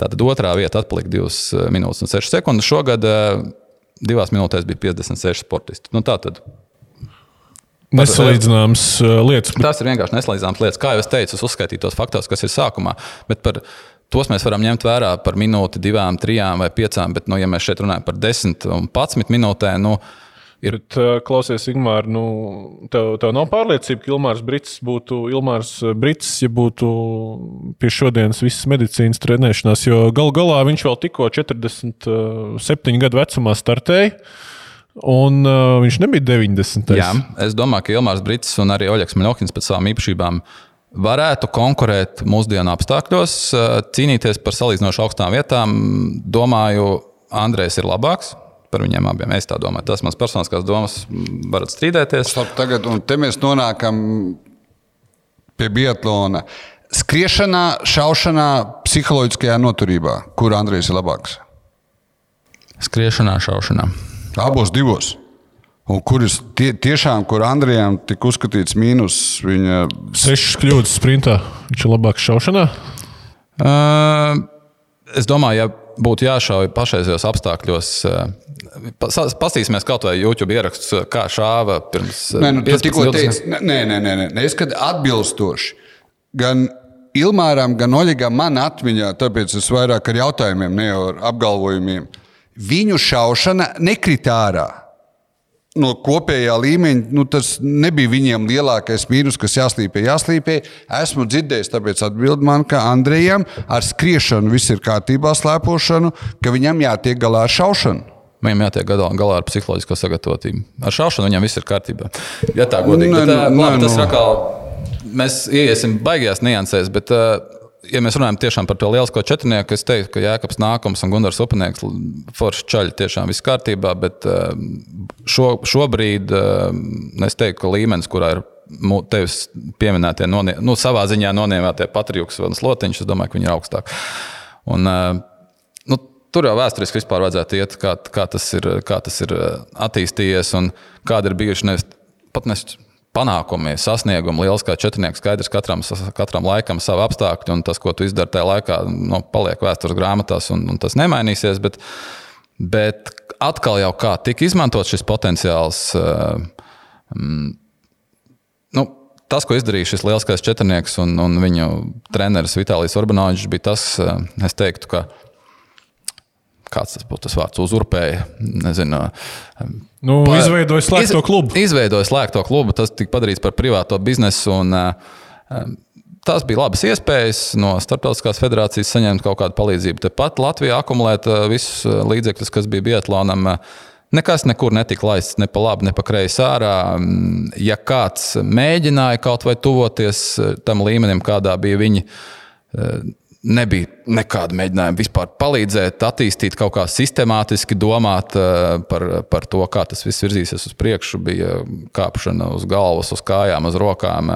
S3: Tātad otrā vieta atpalika 2 minūtes un 6 sekundes. Šogad divās minūtēs bija 56 sportisti. Nu, tā tad
S1: Nesalīdzināmas uh, lietas.
S3: Tas ir vienkārši nesalīdzināmas lietas. Kā jau es teicu, es uzskaitīju tos faktus, kas ir sākumā. Bet par tos mēs varam ņemt vērā par minūti, divām, trijām vai piecām. Bet, nu, ja mēs šeit runājam par desmit un patsmit minūtēm, nu,
S1: Ir... Bet, uh, klausies, Ingūna, nu, tev, tev nav pārliecība, ka Ilmārs Brits būtu Ilmārs Brits, ja būtu pie šodienas visas medicīnas trenēšanās, jo galu galā viņš vēl tikko 47 gadu vecumā startēja. Un uh, viņš nebija 90.
S3: Jā, es domāju, ka Ilmārs Brits un arī Oļegs Maļokins pēc savām īpašībām varētu konkurēt mūsdienu apstākļos, cīnīties par salīdzinoši augstām vietām. Domāju, Andrejs ir labāks par viņiem abiem. Es tā domāju. Tas mans personiskās domas varat strīdēties.
S2: Stop, tagad, un te mēs nonākam pie Biatlona. Skriešanā, šaušanā, psiholoģiskajā noturībā, kur Andrejs ir labāks?
S3: Skriešanā, šaušanā.
S2: Abos divos. Un kur ir tie, tiešām, kur Andrejam tika uzskatīts mīnus? Viņa...
S1: Sešas kļūdas sprintā. Viņš ir labāks šaušanā.
S3: Uh, es domāju, ja būtu jāšauj pašreizējos apstākļos, Pastīsimies kaut vai YouTube ierakstus, kā šāva pirms
S2: nē, nu, 15 gadiem. Teici, nē, nē, nē, nē. Es kad atbilstoši gan Ilmāram, gan Oļegam man atmiņā, tāpēc es vairāk ar jautājumiem, ne ar apgalvojumiem. Viņu šaušana nekrita ārā. No kopējā līmeņa nu, tas nebija viņiem lielākais mīnus, kas jāslīpē, jāslīpē. Esmu dzirdējis, tāpēc atbild man, ka Andrejam ar skriešanu viss ir kārtībā, slēpošanu, ka viņam jātiek galā ar šaušanu.
S3: Viņam jātiek galā, galā ar psiholoģisko sagatavotību. Ar šaušanu viņam viss ir kārtībā. Ja tā godīgi, nē, bet, nē, labi, nē, tas ir atkal. Mēs iesim baigajās niansēs, bet uh, ja mēs runājam tiešām par to lielisko četrnieku, es teiktu, ka Jēkabs nākums un Gunārs Upanieks forši čaļi tiešām viss kārtībā, bet šo, šobrīd es teiktu, ka līmenis, kurā ir tevis pieminētie, nonie, nu, savā ziņā nonievātie Patriks un Slotiņš, es domāju, ka viņi ir augstāk. Un, nu, tur jau vēsturiski vispār vajadzētu iet, kā, kā, tas ir, kā tas ir attīstījies un kādi ir bijuši nevis pat nes panākumi, sasniegumi, liels kā četrnieks, skaidrs katram, katram laikam savu apstākļu, un tas, ko tu izdari tajā laikā, nu, paliek vēstures grāmatās, un, un tas nemainīsies. Bet, bet atkal jau kā tika izmantots šis potenciāls. Um, nu, tas, ko izdarīja šis lielskais četrnieks un, un viņu treneris Vitālijs Orbanovičs, bija tas, eh, es teiktu, ka kāds tas būtu tas vārds, uzurpēja. Nezinu,
S1: nu, pa, izveidoja slēgto iz, klubu.
S3: Izveidoja slēgto klubu, tas tika padarīts par privāto biznesu. Un, uh, tās bija labas iespējas no Startautiskās federācijas saņemt kaut kādu palīdzību. Tepat Latvijā akumulēt visus līdzekļus, kas bija Bietlānam. Nekas nekur netika laists ne pa labi, ne pa kreisi ārā. Ja kāds mēģināja kaut vai tuvoties tam līmenim, kādā bija viņi, nebija nekāda mēģinājuma vispār palīdzēt, attīstīt kaut kā sistemātiski, domāt par, par to, kā tas viss virzīsies uz priekšu. Bija kāpšana uz galvas, uz kājām, uz rokām,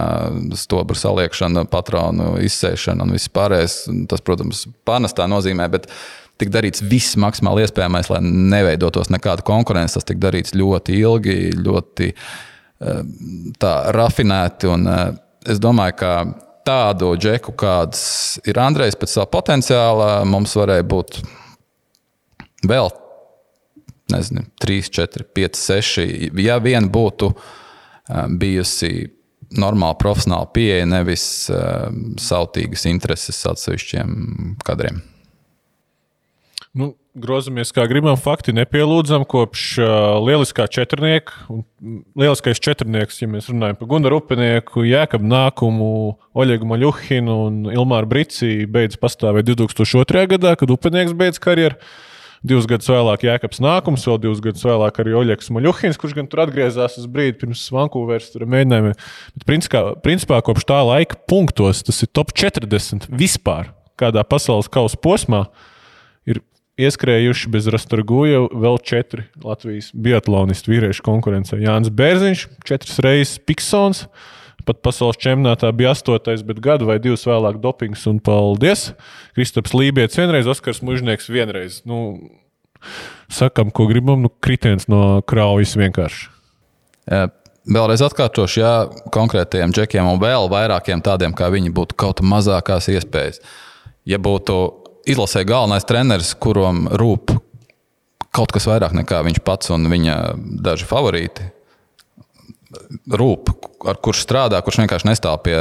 S3: stobra saliekšana, patronu izsēšana un viss pārējais. Tas, protams, pārnestā nozīmē. Bet tika darīts viss maksimāli iespējamais, lai neveidotos nekāda konkurence. Tas tika darīts ļoti ilgi, ļoti eh, tā, rafinēti. Un, eh, es domāju, ka tādu džeku, kāds ir Andrejs pēc sava potenciāla, mums varēja būt vēl nezinu, 3, 4, 5, 6. Ja vien būtu eh, bijusi normāla profesionāla pieeja, nevis sautīgas intereses atsevišķiem kadriem.
S1: Grozamies kā gribam, fakti nepielūdzam kopš uh, lieliskā četrnieka. Lieliskais četrnieks, ja mēs runājam par Gunaru Upinieku, Jēkabu Nākumu, Oļegu Maļuhinu un Ilmāru Brīsī, beidz pastāvēt 2002. gadā, kad Upinieks beidz karjeru. Divus gadus vēlāk Jēkabs Nākums, vēl divus gadus vēlāk arī Oļegs Maļuhins, kurš gan tur atgriezās uz brīdi pirms Vankūveras mēģinājumiem. Bet principā, principā kopš tā laika punktos tas ir top 40 vispār kādā pasaules kausa posmā. Ir ieskrējuši bez Rastorguja vēl četri Latvijas biatlonistu vīriešu konkurencē. Jānis Bērziņš, četras reizes Piksons. Pat pasaules čempionātā bija astotais, bet gadu vai divus vēlāk dopings un paldies. Kristaps Lībijams vienreiz, Oskars Mužnieks vienreiz. Nu, sakam, ko gribam, nu, kritiens no kraujas vienkārši.
S3: Jā. Vēlreiz atkārtošu, ja konkrētajiem džekiem un vēl vairākiem tādiem kā viņi būtu kaut mazākās iespējas. Ja būtu izlasē galvenais treneris, kuram rūp kaut kas vairāk nekā viņš pats un viņa daži favorīti. Rūp, ar kurš strādā, kurš vienkārši nestāv pie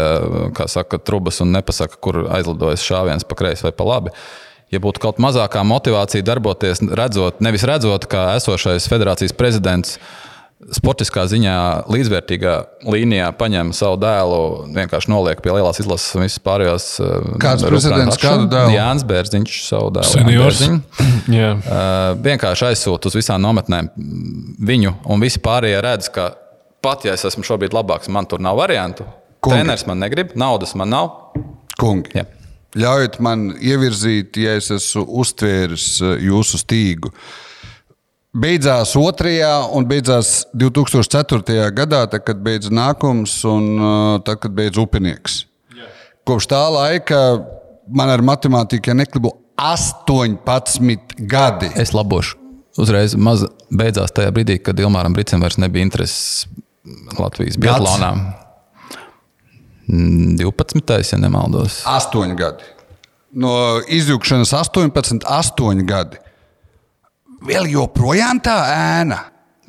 S3: saka, trubas un nepasaka, kur aizlidojas šāviens pa kreisi vai pa labi. Ja būtu kaut mazākā motivācija darboties, redzot, nevis redzot, kā esošais federācijas prezidents uh, sportiskā ziņā līdzvērtīgā līnijā paņem savu dēlu, vienkārši noliek pie lielās izlases un visas pārējās.
S2: Uh, Kāds prezidents, kādu dēlu?
S3: Jānis Bērziņš, savu dēlu.
S1: Seniors. yeah.
S3: uh, vienkārši aizsūta uz visām nometnēm viņu, un visi pārējie redz, ka pat ja es esmu šobrīd labāks, man tur nav variantu. Kungi. Treneris man negrib, naudas man nav.
S2: Kungi. Yeah. Ļaujiet man ievirzīt, ja es esmu uztvēris uh, jūsu stīgu. Uh, Beidzās otrajā un beidzās 2004. gadā, tad, kad beidz nākums un uh, tad, kad beidz upinieks. Jā. Kopš tā laika man ar matemātiku, ja neklibu, 18 gadi.
S3: Es labošu. Uzreiz maz beidzās tajā brīdī, kad Ilmāram Brīsam vairs nebija intereses Latvijas biatlonā. 12. ja nemaldos.
S2: 8 gadi. No izjūgšanas 18, 8 gadi vēl joprojām tā ēna.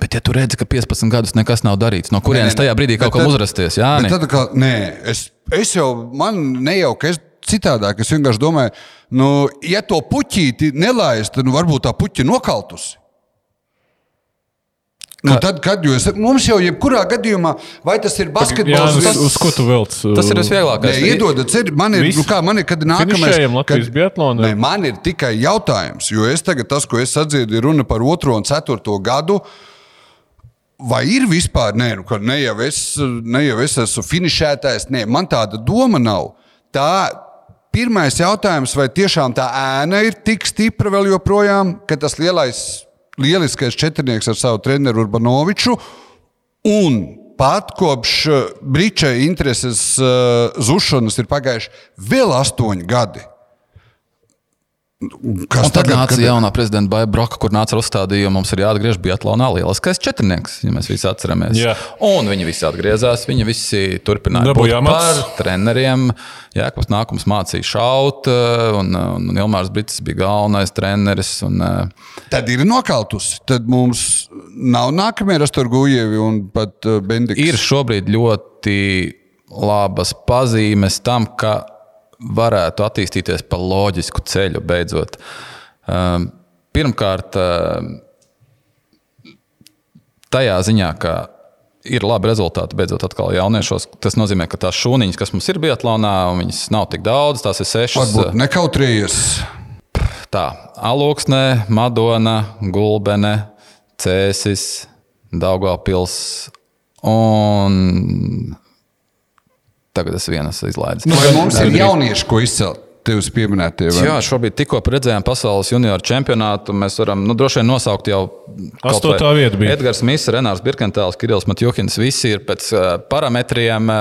S3: Bet, ja tu redzi, ka 15 gadus nekas nav darīts, no kurienes tajā brīdī kaut kam uzrasties? Jā,
S2: tad, kā, nē es, es jau, man nejauki, es citādāk. Es vienkārši domāju, nu, ja to puķīti nelaist, tad nu, varbūt tā puķa nokaltusi. Nu, tad, kad jūs mums jau jebkurā gadījumā, vai tas ir basketbols,
S1: vai tas ir uz ko tu velc?
S3: Tas ir visvieglākais.
S2: Nē, iedodat, man ir, nu kā, man ir, kad nākamais.
S1: Latvijas biatlonā.
S2: Nē, man ir tikai jautājums, jo es tagad tas, ko es sadzirdu, ir runa par otro un ceturto gadu. Vai ir vispār, nē, nu, ka ne jau, es, ne jau es esmu finišētājs, nē, man tāda doma nav. Tā pirmais jautājums, vai tiešām tā ēna ir tik stipra vēl joprojām, ka tas lielais, lieliskais četrnieks ar savu treneru Urbanoviču un pat kopš Brīča intereses uh, zušanas ir pagājuši vēl astoņi gadi.
S3: Kas un tad tagad, nāca kad... jaunā prezidenta Baija Broka, kur nāca ar uzstādījumu, mums ir jāatgriež Biatlonā lieliskais četrnieks, ja mēs visi atceramies. Jā. Un viņi visi atgriezās, viņi visi turpināja
S1: Dabūjā
S3: būt par treneriem. Jēkabs nākums mācīja šaut, un, un Ilmārs Brits bija galvenais treneris. Un,
S2: tad ir nokautusi. Tad mums nav nākamie Rastorgujevi un pat Bendiks.
S3: Ir šobrīd ļoti labas pazīmes tam, ka varētu attīstīties pa loģisku ceļu beidzot. Um, pirmkārt, um, tajā ziņā, ka ir labi rezultāti beidzot atkal jauniešos. Tas nozīmē, ka tās šūniņas, kas mums ir Bietlānā, viņas nav tik daudz, tās ir sešas.
S2: Varbūt nekautrējies.
S3: Tā, Alūksne, Madona, Gulbene, Cēsis, Daugavpils un Tagad es vienas izlaidu.
S2: Nu, vai mums ir jaunieši, ko izcelt? Tevis pieminētie.
S3: Vai? Jā, šobrīd tikko redzējām pasaules junioru čempionātu. Mēs varam nu, droši vien nosaukt jau
S1: astotā vietu.
S3: Edgars Mīsīs, Renārs Birkentāls, Kirillis Matjuhins. Visi ir pēc parametriem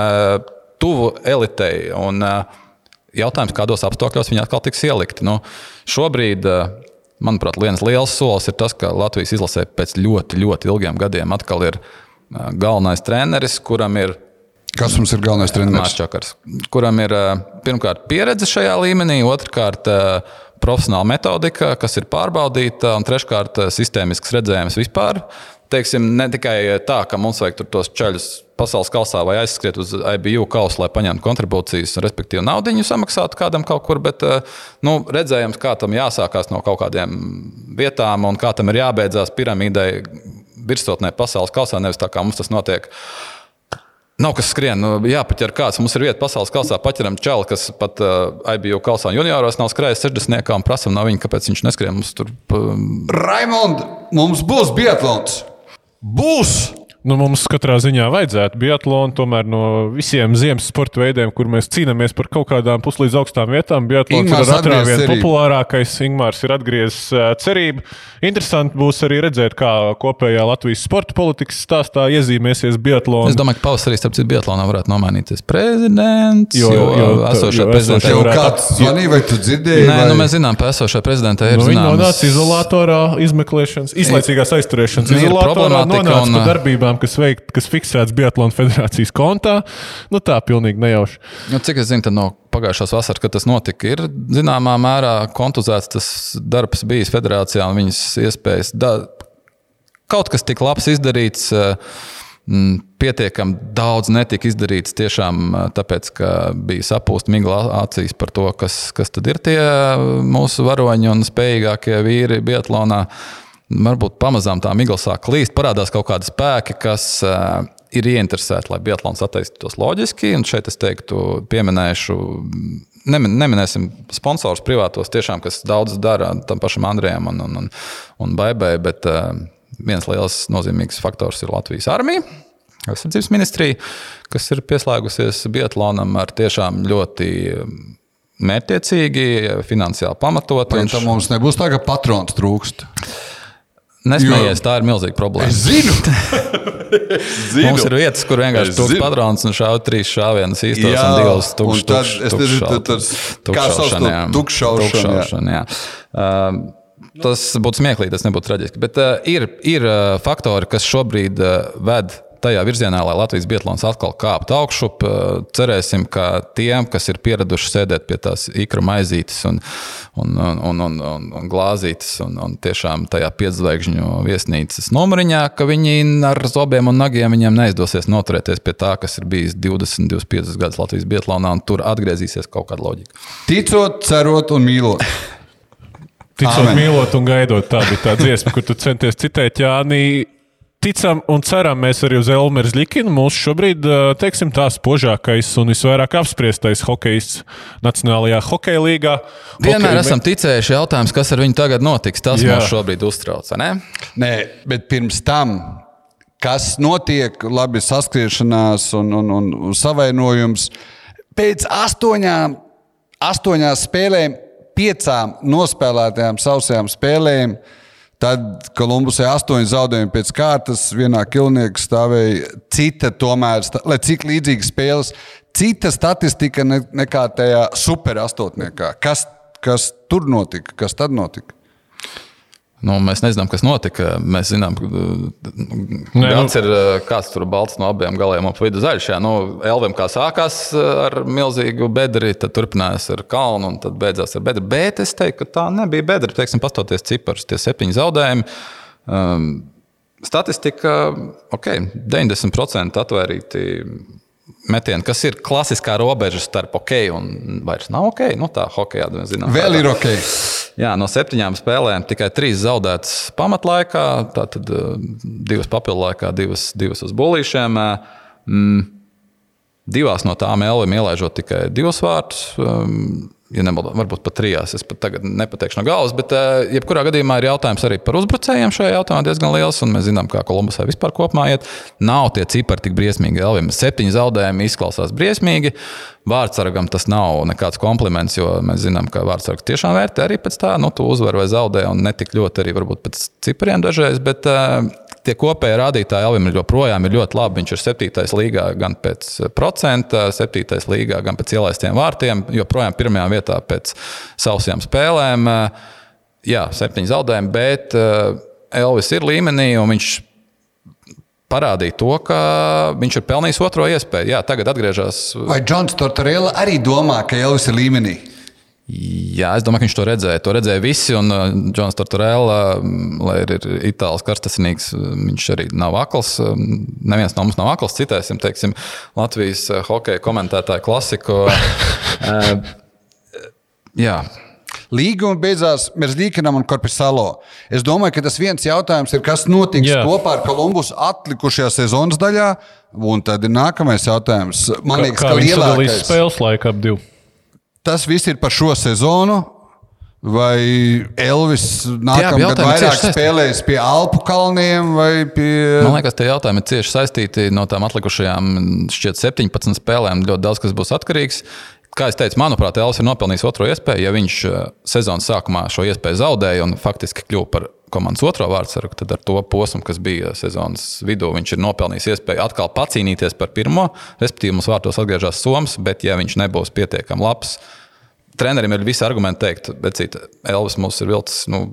S3: tuvu elitei. Un, jautājums, kādos apstākļos viņi atkal tiks ielikti. Nu, šobrīd, manuprāt, viens liels solis ir tas, ka Latvijas izlasē pēc ļoti, ļoti ilgiem gadiem atkal ir galvenais treneris, kuram ir
S2: Kas mums ir galvenais treneris?
S3: Čakars, kuram ir pirmkārt pieredze šajā līmenī, otrkārt profesionāla metodika, kas ir pārbaudīta, un treškārt sistēmisks redzējums vispār. Teiksim, ne tikai tā, ka mums vajag tos ceļus pasaules kausā vai aizskriet uz IBU kausu, lai paņemtu kontribūcijas, respektīvi naudu samaksātu kādam kaut kur, bet nu, redzējums, kā tam jāsākās no kaut kādiem vietām un kā tam ir jābeidzās piramīdai virsotnē pasaules kausā, nevis tā kā mums tas notiek. Uh, Nav kas skrien, nu, jāpaķer kāds. Mums ir vieta pasaules kausā, paķeram čeli, kas pat uh, IBU kausā junioros nav skrējis 60. un prasam no viņa, kāpēc viņš neskrien mums tur.
S2: Raimond, mums būs biatlons! Būs!
S1: Nu, mums katrā ziņā vajadzētu biatlonu, tomēr no visiem ziemas sporta veidiem, kur mēs cīnāmies par kaut kādām puslīdz augstām vietām. Biatlons ir atrā vien populārākais. Ingmārs ir atgriezis cerību. Interesanti būs arī redzēt, kā kopējā Latvijas sporta politikas stāstā iezīmēsies biatlons.
S3: Es domāju, ka pavasarī starp citu biatlonā varētu nomainīties prezidents. Jo, jo, jo esošā prezidentē
S2: jau kāds zvanīja, vai tu dzirdēji?
S3: Nē, vai... nu, mēs zinām, ka esošā prezidentē ir nu,
S1: zināms. Nonāca izolatorā, izmeklēšanas, izlaicīgās aizturēšanas izolatorā, nonāca pie darbībām lietām, kas, veikt, kas fiksēts Biatlona federācijas kontā. Nu, tā pilnīgi nejauši.
S3: Nu, cik es zinu, no pagājušās vasaras, kad tas notika, ir zināmā mērā kontuzēts tas darbs bijis federācijā un viņas iespējas. Da, kaut kas tik labs izdarīts. Mm, pietiekami daudz netika izdarīts tiešām tāpēc, ka bija sapūsta migla acīs par to, kas, kas tad ir tie mūsu varoņi un spējīgākie vīri Biatlonā. Uh, varbūt pamazām tā migla sāk klīst, parādās kaut kādi spēki, kas uh, ir ieinteresēti, lai Biatlons attīstītos loģiski. Un šeit es teiktu, pieminēšu, nemin, neminēsim sponsors privātos, tiešām, kas daudz dara tam pašam Andrejam un, un, un, un Baibai, bet uh, viens liels nozīmīgs faktors ir Latvijas armija. Aizsardzības ministrija, kas ir pieslēgusies Biatlonam ar tiešām ļoti mērķiecīgi, finansiāli pamatot.
S2: Tam mums nebūs tā, ka patrons trūkst?
S3: Nesmējies, jo... tā ir milzīga problēma.
S2: Es zinu.
S3: zinu. Mums ir vietas, kur vienkārši tur patrons un šāva trīs šāvienas īstos jā, un divas tukšas.
S2: Kā sauc to tukšaušanu.
S3: Uh, tas būtu smieklīgi, tas nebūtu traģiski. Bet uh, ir, ir uh, faktori, kas šobrīd uh, ved tajā virzienā, lai Latvijas Bietlāns atkal kāptu augšup. Cerēsim, ka tiem, kas ir pieraduši sēdēt pie tās īkra maizītes un, un, un, un, un, un, un glāzītes un, un tiešām tajā piedzvaigžņu viesnīcas numuriņā, ka viņi ar zobiem un nagiem viņiem neizdosies noturēties pie tā, kas ir bijis 20, 25 gadus Latvijas Bietlānā, un tur atgriezīsies kaut kāda loģika.
S2: Ticot, cerot un mīlot.
S1: Ticot, mīlot un gaidot, tā bija tā dziesma, kur tu centies citēt Jānī ticam un ceram mēs arī uz Elmēra Zlikinu. Mūsu šobrīd, teiksim, tā spožākais un visvairāk apspriestais hokejs Nacionālajā hokeja līgā.
S3: Vienmēr Hokeja... esam ticējuši jautājums, kas ar viņu tagad notiks. Tas Jā. mūs šobrīd uztrauc. Ne?
S2: Nē, bet pirms tam. Kas notiek, labi, saskriešanās un, un, un, savainojums. Pēc astoņām astoņās spēlēm, piecām nospēlētajām sausajām spēlēm. Tad Kolumbusē astoņi zaudējumi pēc kārtas, vienā kilniekā stāvēja cita, tomēr, lai cik līdzīgas spēles, cita statistika ne, nekā tajā superastotniekā. Kas, kas tur notika? Kas tad notika?
S3: Nu, mēs nezinām, kas notika. Mēs zinām, ka
S1: Nē,
S3: gads
S1: nu-
S3: ir uh, kāds tur balts no abiem galiem, ap vidu zaļš. Jā, nu, Elvim kā sākās uh, ar milzīgu bedri, tad turpinājās ar kalnu un tad beidzās ar bedri. Bet es teiktu, ka tā nebija bedra. Teiksim, pastoties ciparus, tie septiņi zaudējumi. Um, statistika, ok, 90% atvērīti metieni, kas ir klasiskā robeža starp ok un vairs nav ok. Nu, tā hokeja mēs zinām.
S2: Vēl ir ok.
S3: Jā, no septiņām spēlēm tikai trīs zaudētas pamatlaikā, tātad uh, divas papildu laikā, divas, divas uz bulīšiem. Mm, divās no tām Elvim ielaižot tikai divus vārtus. Um, Ja nemaldos, varbūt pat trijās, es pat tagad nepateikšu no galvas, bet uh, jebkurā gadījumā ir jautājums arī par uzbrucējiem šajā jautājumā diezgan liels. Mēs zinām, kā Kolumbusai vispār kopumā iet. Nav tie cipari tik briesmīgi. Elvim septiņi zaudējumi izklausās briesmīgi. Vārdsargam tas nav nekāds kompliments, jo mēs zinām, ka vārdsargs tiešām vērtē arī pēc tā, nu, tu uzvari vai zaudē, un ne tik ļoti arī varbūt pēc cipariem dažreiz. Bet, uh, Tie kopējie rādītāji Elvim ir joprojām ir ļoti labi. Viņš ir septītais līgā gan pēc procenta, septītais līgā gan pēc ielaistiem vārtiem, joprojām pirmajā vietā pēc sausajām spēlēm. Jā, septiņi zaudējumi, bet Elvis ir līmenī un viņš parādīja to, ka viņš ir pelnījis otro iespēju. Jā, tagad atgriežas.
S2: Vai Džons Tortorella arī domā, ka Elvis ir līmenī?
S3: Jā, es domāju, ka viņš to redzēja. To redzēja visi. Un uh, Džons Tortorella, mm, lai arī ir itālis karstasinīgs, viņš arī nav akls. Um, Neviens no mums nav akls. Citēsim, teiksim, Latvijas uh, hokeja komentētāju klasiku. Uh, Jā,
S2: Līguma beidzās Merzlīkinam un Korpisalo. Es domāju, ka tas viens jautājums ir, kas notiks
S1: Jā.
S2: kopā ar Kolumbus atlikušajā sezonas daļā. Un tad ir nākamais jautājums. Man
S1: Kā,
S2: liekas,
S1: kā
S2: ka lielākais
S1: spēles laiku ap divu?
S2: tas viss ir par šo sezonu. Vai Elvis nākamā gada
S3: ir
S2: vairāk spēlēs pie Alpu kalniem vai pie.
S3: Man liekas, tie jautājumi ir cieši saistīti no tām atlikušajām, šķiet, 17 spēlēm. Ļoti daudz kas būs atkarīgs. Kā jau teicu, manuprāt, Elvis ir nopelnījis otro iespēju. Ja viņš eh, sezonas sākumā šo iespēju zaudēja un faktiski kļuva par komandas otro vārdsargu, tad ar to posmu, kas bija sezonas vidū, viņš ir nopelnījis iespēju atkal pacīnīties par pirmo. Respektīvi, mums vārtos atgriežas Soms, bet ja viņš nebūs pietiekami labs, trenerim ir visi argumenti teikt, bet Elvis mums ir vilcis. Nu,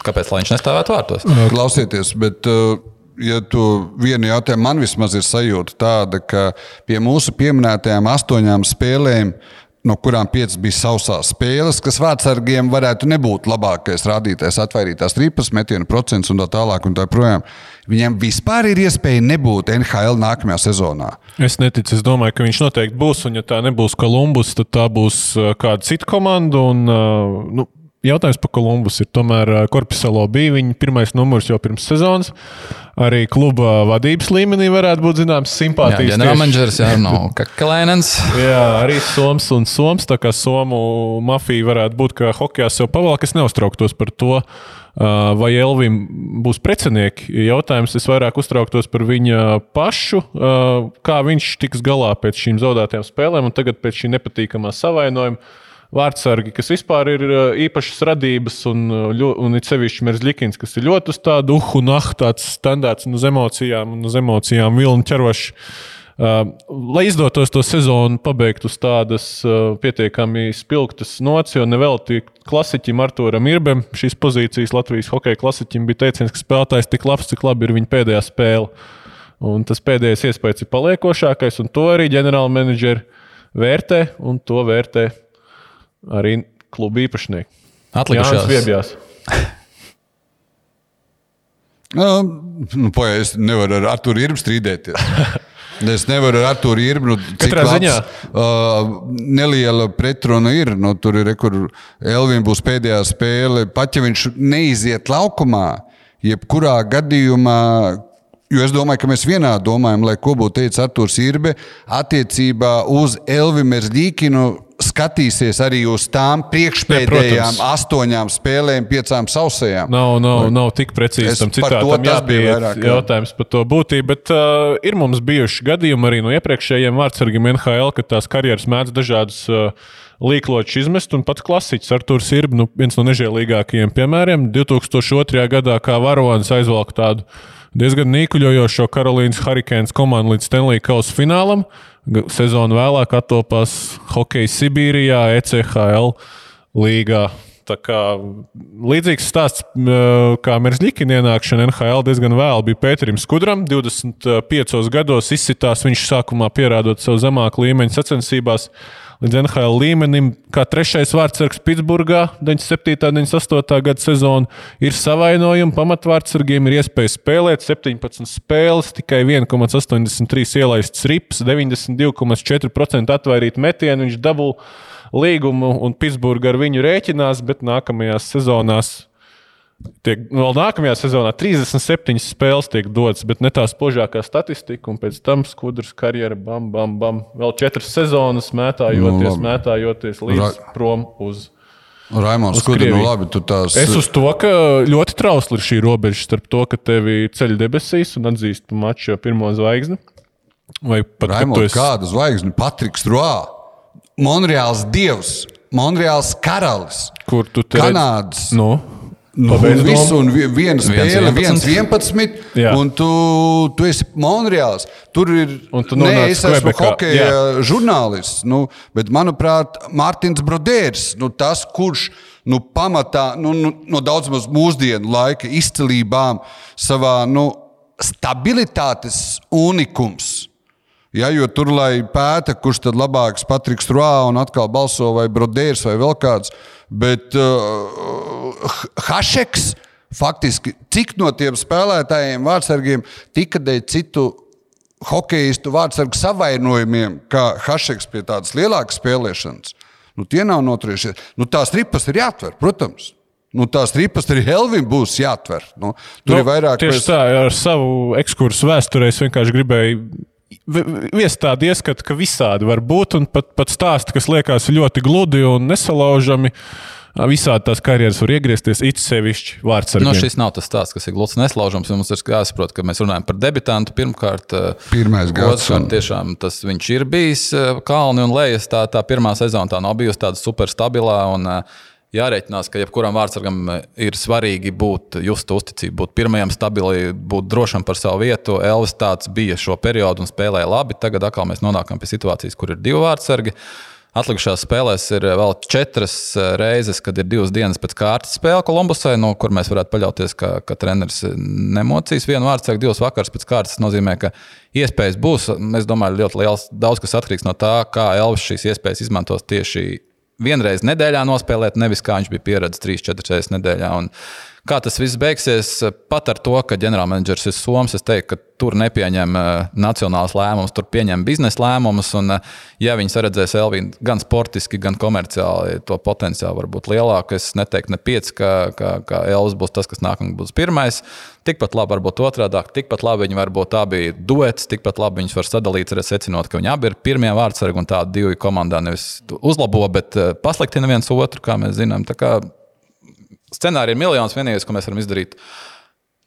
S3: Kāpēc viņš nestāvētu vārtos?
S2: Klausieties, bet, uh, ja tu vienu jautājumu, man vismaz ir sajūta tāda, ka pie mūsu pieminētajām astoņām spēlēm, no kurām piecas bija sausās spēles, kas vārdsargiem varētu nebūt labākais rādītājs, atvairītās ripas, metienu procents un tā tālāk. Un tā projām. Viņiem vispār ir iespēja nebūt NHL nākamajā sezonā.
S1: Es neticu, es domāju, ka viņš noteikti būs. Un, ja tā nebūs Kolumbus, tad tā būs uh, kāda cita komanda. Un, uh, nu, jautājums par Kolumbus ir tomēr Korpusalo bija viņa pirmais numurs jau pirms sezonas. Arī kluba vadības līmenī varētu būt zināms simpātijas. tieši-
S3: Ģenerālmenedžers jau nav Kakalēnens.
S1: Jā, arī Soms un Soms. Tā kā Somu mafija varētu būt, ka hokeja sev pavalk, es neuztrauktos par to, vai Elvim būs precinieki. Jautājums es vairāk uztrauktos par viņa pašu, kā viņš tiks galā pēc šīm zaudētajām spēlēm un tagad pēc šī nepatīkamā savainojuma. Vārdsargi, kas vispār ir ā, īpašas radības, un, ļo- un it sevišķi Merzlikins, kas ir ļoti uz tādu uhu, nah, tāds standārts un uz emocijām, un uz emocijām vilni ķerošs. Uh, lai izdotos to sezonu pabeigt uz tādas uh, pietiekami spilgtas nots, jo nevelti klasiķim Arturam Irbem šīs pozīcijas Latvijas hokeja klasiķim bija teiciens, ka spēlētājs tik labs, cik labi ir viņa pēdējā spēle. Un tas pēdējais iespējas ir paliekošākais, un to arī ģenerāla menedžeri vērtē, un to vērtē arī kluba īpašnieki.
S3: Atlikušās.
S1: Viebjās.
S2: Nu, nu, Poja, es nevaru ar Arthuru Irbu strīdēties. Es nevaru ar Arthuru Irbu. Nu, cik
S1: Katrā
S2: labs,
S1: ziņā.
S2: Uh, neliela pretruna ir. Nu, tur ir, re, kur Elvija būs pēdējā spēle. Pat ja viņš neiziet laukumā, jebkurā gadījumā Jo es domāju, ka mēs vienā domājam, lai ko būtu teicis Arthurs Irbe attiecībā uz Elvimeru Dīkinu. Skatīsies arī uz tām priekšpēdējām
S1: Ja,
S2: astoņām spēlēm, piecām sausajām.
S1: Nav, nav, nav tik precīzi
S2: Es
S1: tam
S2: par to bija
S1: jāpieiet.
S2: vairāk.
S1: Jautājums par to būtību, bet uh, ir mums bijuši gadījumi arī no iepriekšējiem vārdsargiem NHL, ka tās karjeras mēdz dažādas uh, līkločus izmest, un pats klasiķis Arthurs ir nu, viens no nežēlīgākajiem piemēriem. 2002. gadā kā varonis aizvalka tādu diezgan nīkuļojošo Karolīnas Hurricanes komandu līdz Stanley Kausa finālam. Sezonu vēlāk attopās Hokeja Sibīrijā, E ECHL līgā. Tā kā līdzīgs stāsts m, kā Merzlikina ienākšana NHL diezgan vēl bija Pēterim Skudram. 25 gados izsitās viņš sākumā pierādot savu zemāku līmeņu sacensībās. Līdz NHL līmenim, kā trešais vārdsargs Pitsburgā, 97. un 98. gada sezona, ir savainojumi. Pamatvārdsargiem ir iespēja spēlēt 17 spēles, tikai 1,83 ielaists rips, 92,4% atvairīt metienu. Viņš dabū līgumu, un Pitsburgā ar viņu rēķinās, bet nākamajās sezonās. Tiek, vēl nākamajā sezonā 37 spēles tiek dotas, bet ne tā spožākā statistika. Un pēc tam skudras karjera, bam, bam, bam. Vēl četras sezonas mētājoties,
S2: Nu,
S1: mētājoties līdz
S2: Ra-
S1: prom uz.
S2: Raimons, Skudri, nu labi, tu tās.
S1: Es uz to, ka ļoti trausli ir šī robeža starp to, ka tevi ceļ debesīs un atzīst maču pirmo zvaigzni. Vai pat
S2: Raimons,
S1: esi-
S2: kāda zvaigzne? Patriks Roā, Monreāls dievs, Monreāls karalis,
S1: kur tu te
S2: Kanādas.
S1: Nu,
S2: Nu, visu,
S1: domu.
S2: un vi- viena spēle,
S3: 1-11.
S2: viens 11,
S1: Jā.
S2: un tu, tu esi Monreāls. Tur ir.
S1: Un tu
S2: Nē,
S1: nonāc
S2: es esmu
S1: Kvebekā.
S2: hokeja žurnālists, nu, bet manuprāt, Mārtiņš Brodērs, nu, tas, kurš nu, pamatā nu, nu, no daudz maz mūsdienu laika izcilībām savā nu, stabilitātes unikums. Ja, jo tur, lai pēta, kurš tad labāks, Patriks Rā un atkal balso vai Brodērs vai vēl kāds. Bet uh, Hašeks faktiski, cik no tiem spēlētājiem, vārdsargiem tika dēļ citu hokeistu vārdsargu savainojumiem, kā Hašeks pie tādas lielākas spēlēšanas, nu, tie nav noturējušies. Nu, tās ripas ir jāatver, protams. Nu, tās ripas arī Helvim būs jāatver. Nu, tur nu, ir vairāk
S1: Tieši tā, ar savu ekskursu vēsturē es vienkārši gribēju tādu ieskatu, ka visādi var būt, un pat, pat stāsti, kas liekas ļoti gludi un nesalaužami. Visādi tās karjeras var iegriezties, it sevišķi vārdsargiem.
S3: Nu, šis nav tas stāsts, kas ir gluds un neslaužams. Mums ir jāsaprot, ka mēs runājam par debitantu. Pirmkārt,
S2: Pirmais gads, un-
S3: tiešām tas viņš ir bijis kalni un lejas. Tā, tā pirmā sezona tā nav bijusi tāda superstabilā. Un, eh, Jārēķinās, ka jebkuram vārdsargam eh, ir svarīgi būt, just uzticību, būt pirmajam, stabili, būt drošam par savu vietu. Elvis tāds bija šo periodu un spēlēja labi. Tagad atkal mēs nonākam pie situācijas, kur ir divi vārdsargi. Atlikušās spēlēs ir vēl četras eh, reizes, kad ir divas dienas pēc kārtas spēle Kolumbusai, no kur mēs varētu paļauties, ka, ka treneris nemocīs vienu vārdsargu divas vakaras pēc kārtas. Tas nozīmē, ka iespējas būs. Es domāju, ļoti liels daudz kas atkarīgs no tā, kā Elvis šīs iespējas izmantos tieši vienreiz nedēļā nospēlēt, nevis kā viņš bija pieredzējis 3-4 reizes nedēļā. Un kā tas viss beigsies, pat ar to, ka ģenerālmenedžers ir Soms, es teiktu, ka tur nepieņem uh, nacionāls lēmums, tur pieņem biznesa lēmumus. Un, uh, ja viņi saredzēs Elvīnu gan sportiski, gan komerciāli, to potenciāli var būt lielāks. Es neteiktu, ne pieci, ka, ka, ka Elvis būs tas, kas nākamais būs pirmais. Tikpat labi var būt otrādi, tikpat labi viņi var būt abi duets, tikpat labi viņus var sadalīt, arī secinot, ka viņi abi ir pirmie vārdsargi un tādi divi komandā nevis uzlabo, bet eh, pasliktina viens otru, kā mēs zinām. Tā kā scenārija ir miljons, vienīgais, ko mēs varam izdarīt.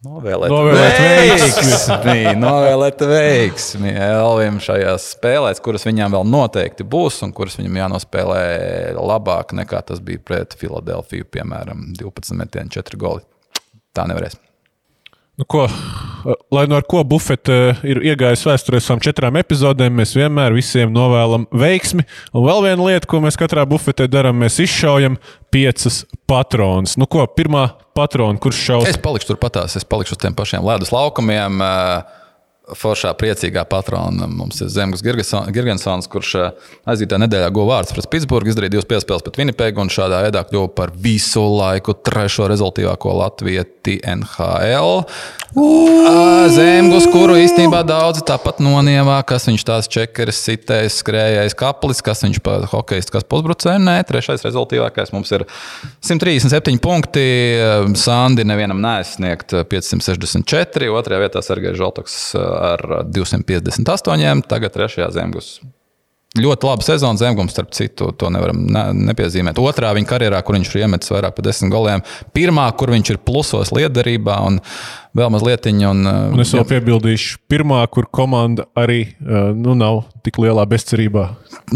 S3: Novēlēt,
S1: Novēlēt
S3: veiksmi, novēlēt veiksmi Elvim šajās spēlēs, kuras viņam vēl noteikti būs un kuras viņam jānospēlē labāk nekā tas bija pret Filadelfiju, piemēram, 12 metieni, 4 goli. Tā nevarēs.
S1: Nu, ko, lai no ar ko bufete ir iegājis vēsturē savām četrām epizodēm, mēs vienmēr visiem novēlam veiksmi. Un vēl viena lieta, ko mēs katrā bufetē darām, mēs izšaujam piecas patronas. Nu, ko, pirmā patrona, kurš šaus?
S3: Es palikšu turpatās, es palikšu uz tiem pašiem ledus laukumiem. eh, foršā, priecīgā patrona. Mums ir Zemgus Gigantsons, kurš eh, aizītā nedēļā guva vārds pret Pitsburgu, izdarīja divas piespēles pret Winnipegu un šādā veidā kļuva par visu laiku trešo rezultātīvāko latvieti NHL. Zemgus, kuru īstenībā daudzi tāpat nonievā, kas viņš tās čekeris, sitējis, skrējējis kaplis, kas viņš par hokeju, kas pusbrucēju. Nē, trešais rezultātīvākais mums ir 137 punkti. Sandi nevienam neaizsniegt 564, otrajā vietā Sergejs Žaltoks ar 258. Tagad trešajā zemgus. Ļoti laba sezona Zemgums, starp citu, to nevaram ne, nepiezīmēt. Otrā viņa karjerā, kur viņš ir iemetis vairāk par desmit goliem. Pirmā, kur viņš ir plusos liederībā un vēl mazliet. Un,
S1: un es vēl piebildīšu, pirmā, kur komanda arī nu, nav tik lielā bezcerībā.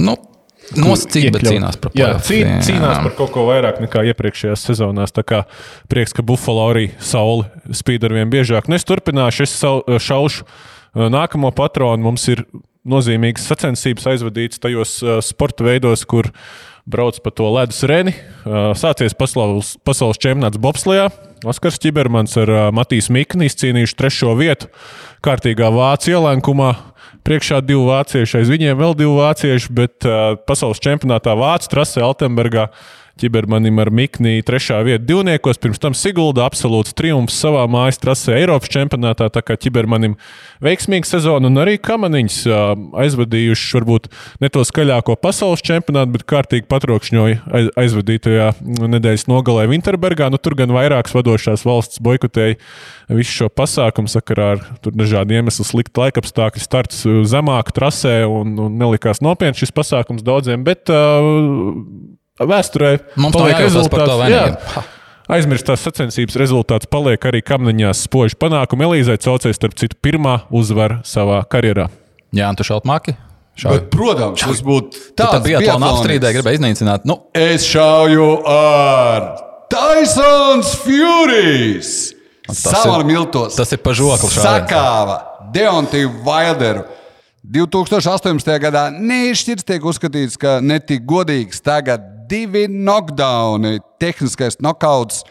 S3: Nu, Nosacīti, bet cīnās par
S1: jā, cī, cīnās par kaut ko vairāk nekā iepriekšējās sezonās. Tā kā prieks, ka Buffalo arī sauli spīd ar vien biežāk. Nu, es turpināšu, es šaušu nākamo patronu. Mums ir nozīmīgas sacensības aizvadītas tajos sporta veidos, kur brauc pa to ledus reni. Sācies pasaules, pasaules čempionāts Bobslijā. Oskars Čibermans ar Matīs Mikni izcīnījuši trešo vietu kārtīgā vācu ielenkumā priekšā divi vācieši, aiz viņiem vēl divi vācieši, bet uh, pasaules čempionātā Vācu trasē Altenburgā Čibermanim ar Mikni trešā vieta divniekos, pirms tam Sigulda absolūts triumfs savā mājas trasē Eiropas čempionātā. Tā kā Čibermanim veiksmīga sezona un arī kamaniņš aizvadījuši varbūt ne to skaļāko pasaules čempionātu, bet kārtīgi patrokšņoja aizvadītajā nedēļas nogalē Winterbergā. Nu, tur gan vairākas vadošās valsts boikotēja visu šo pasākumu sakarā ar dažādu iemeslu sliktu laikapstākļu, starts zemāk trasē un, un nelikās nopietni šis pasākums daudziem. Bet, uh, vēsturē
S3: mums paliek rezultāts.
S1: Aizmirstās sacensības rezultāts paliek arī kamniņās spoži panākumi. Elīzai Caucei, starp citu, pirmā uzvara savā karjerā.
S3: Jā, un tu šaut maki?
S2: Bet, protams, tas būtu tāds.
S3: Tā bija tā apstrīdē, gribēja iznīcināt. Nu.
S2: Es šauju ar Tysons Furijas. Savā miltos.
S3: Tas ir pa žokli.
S2: Sakāva Deontiju Vailderu. 2018. gadā neizšķirts tiek uzskatīts, ka netik godīgs. Tagad divi knockdowni, tehniskais knockouts.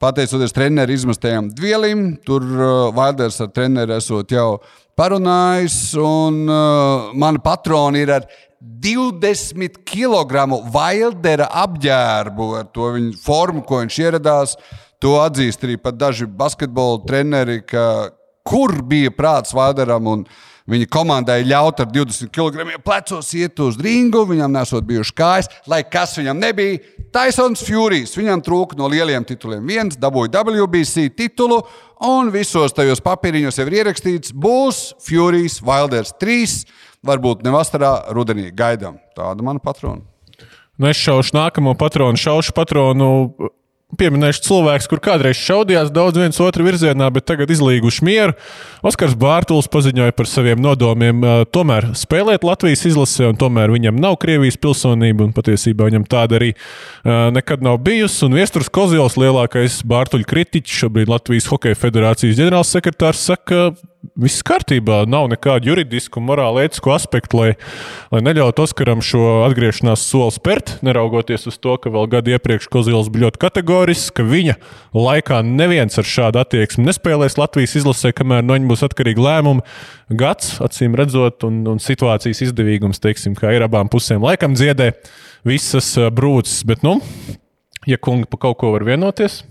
S2: Pateicoties treneru izmestējām dvielim, tur uh, Vaiders ar treneru esot jau parunājis, un uh, mana patrona ir ar 20 kg Vaidera apģērbu, ar to viņa formu, ko viņš ieradās. To atzīst arī daži basketbola treneri, ka kur bija prāts Vaideram. Un, uh, Viņa komandai ļaut ar 20 kg plecos iet uz ringu, viņam nesot bijuši kājas, lai kas viņam nebija. Taisons Furijas, viņam trūka no lieliem tituliem. Viens dabūja WBC titulu, un visos tajos papīriņos jau ir ierakstīts, būs Furijas Wilders 3. Varbūt ne vasarā, rudenī gaidām. Tāda mana patrona.
S1: Nu, es šaušu nākamo patronu, šaušu patronu Pieminēšu cilvēkus, kur kādreiz šaudījās daudz viens otru virzienā, bet tagad izlīguši mieru. Oskars Bārtuls paziņoja par saviem nodomiem tomēr spēlēt Latvijas izlasē, un tomēr viņam nav Krievijas pilsonība, un patiesībā viņam tāda arī nekad nav bijusi. Un Viestures Kozils, lielākais Bārtuļa kritiķis, šobrīd Latvijas Hokeja federācijas ģenerālsekretārs, saka, viss kārtībā, nav nekādu juridisku, morālu, ētisku aspektu, lai, lai neļautu Oskaram šo atgriešanās soli spērt, neraugoties uz to, ka vēl gadu iepriekš Kozils bija ļoti kategorisks, ka viņa laikā neviens ar šādu attieksmi nespēlēs Latvijas izlasē, kamēr no viņa būs atkarīgi lēmumi. Gads, acīm redzot, un, un situācijas izdevīgums, teiksim, kā ir abām pusēm, laikam dziedē visas brūces. Bet, nu, ja kungi pa kaut ko var vienoties,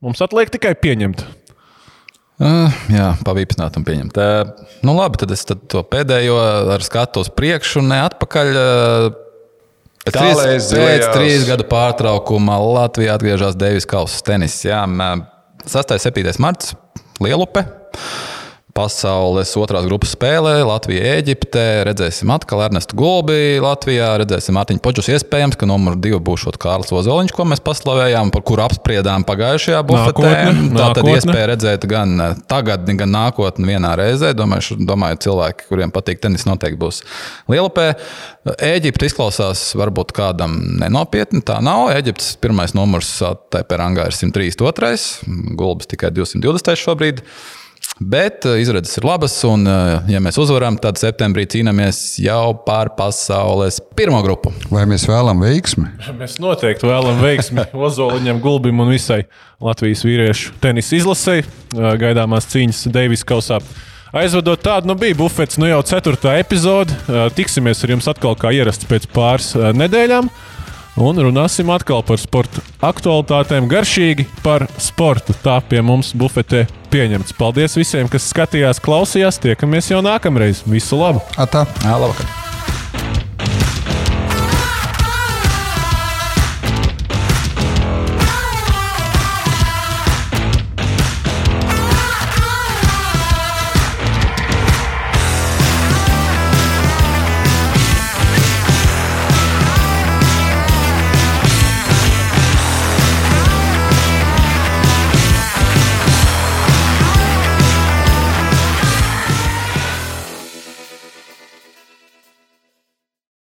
S1: mums atliek tikai pieņemt.
S3: Uh, jā, pavīpināt un pieņemt. Uh, nu, labi, tad es tad to pēdējo ar skatu uz priekšu un ne atpakaļ. Uh, trīs, pēc trīs gadu pārtraukuma Latvijā atgriežas Deivis Kausas tenis. Jā, 6. un 7. marts Lielupe. Pasaules otrās grupas spēlē, Latvija, Eģipte. Redzēsim atkal Ernestu Gulbi Latvijā, redzēsim Mārtiņu Počus. Iespējams, ka numur divi būs Kārlis Ozoliņš, ko mēs paslavējām, par kuru apspriedām pagājušajā bufetē. Tā tad iespēja redzēt gan tagad, gan nākotnē vienā reizē. Domāju, domāju, cilvēki, kuriem patīk tenis, noteikti būs Lielupē. Eģipte izklausās varbūt kādam nenopietni. Tā nav. Eģiptes pirmais numurs TP rangā ir 132. Gulbis tikai 220. šobrīd. Bet eh, izredzes ir labas, un, eh, ja mēs uzvaram, tad septembrī cīnāmies jau par pasaules pirmo grupu.
S2: Vai mēs vēlamies veiksmi?
S1: Mēs noteikti vēlamies veiksmi Ozoliņam, Gulbim un visai Latvijas vīriešu tenisa izlasēji. Eh, gaidāmās cīņas Deivis Kausā Aizvedot tādu, nu bija bufets, nu jau ceturtā epizode. Tiksimies ar jums atkal kā ierasts pēc pāris nedēļām. Un runāsim atkal par sporta aktualitātēm, garšīgi par sportu. Tā pie mums bufetē pieņemts. Paldies visiem, kas skatījās, klausījās. Tiekamies jau nākamreiz. Visu labu!
S2: Atā.
S3: Jā, labvakar!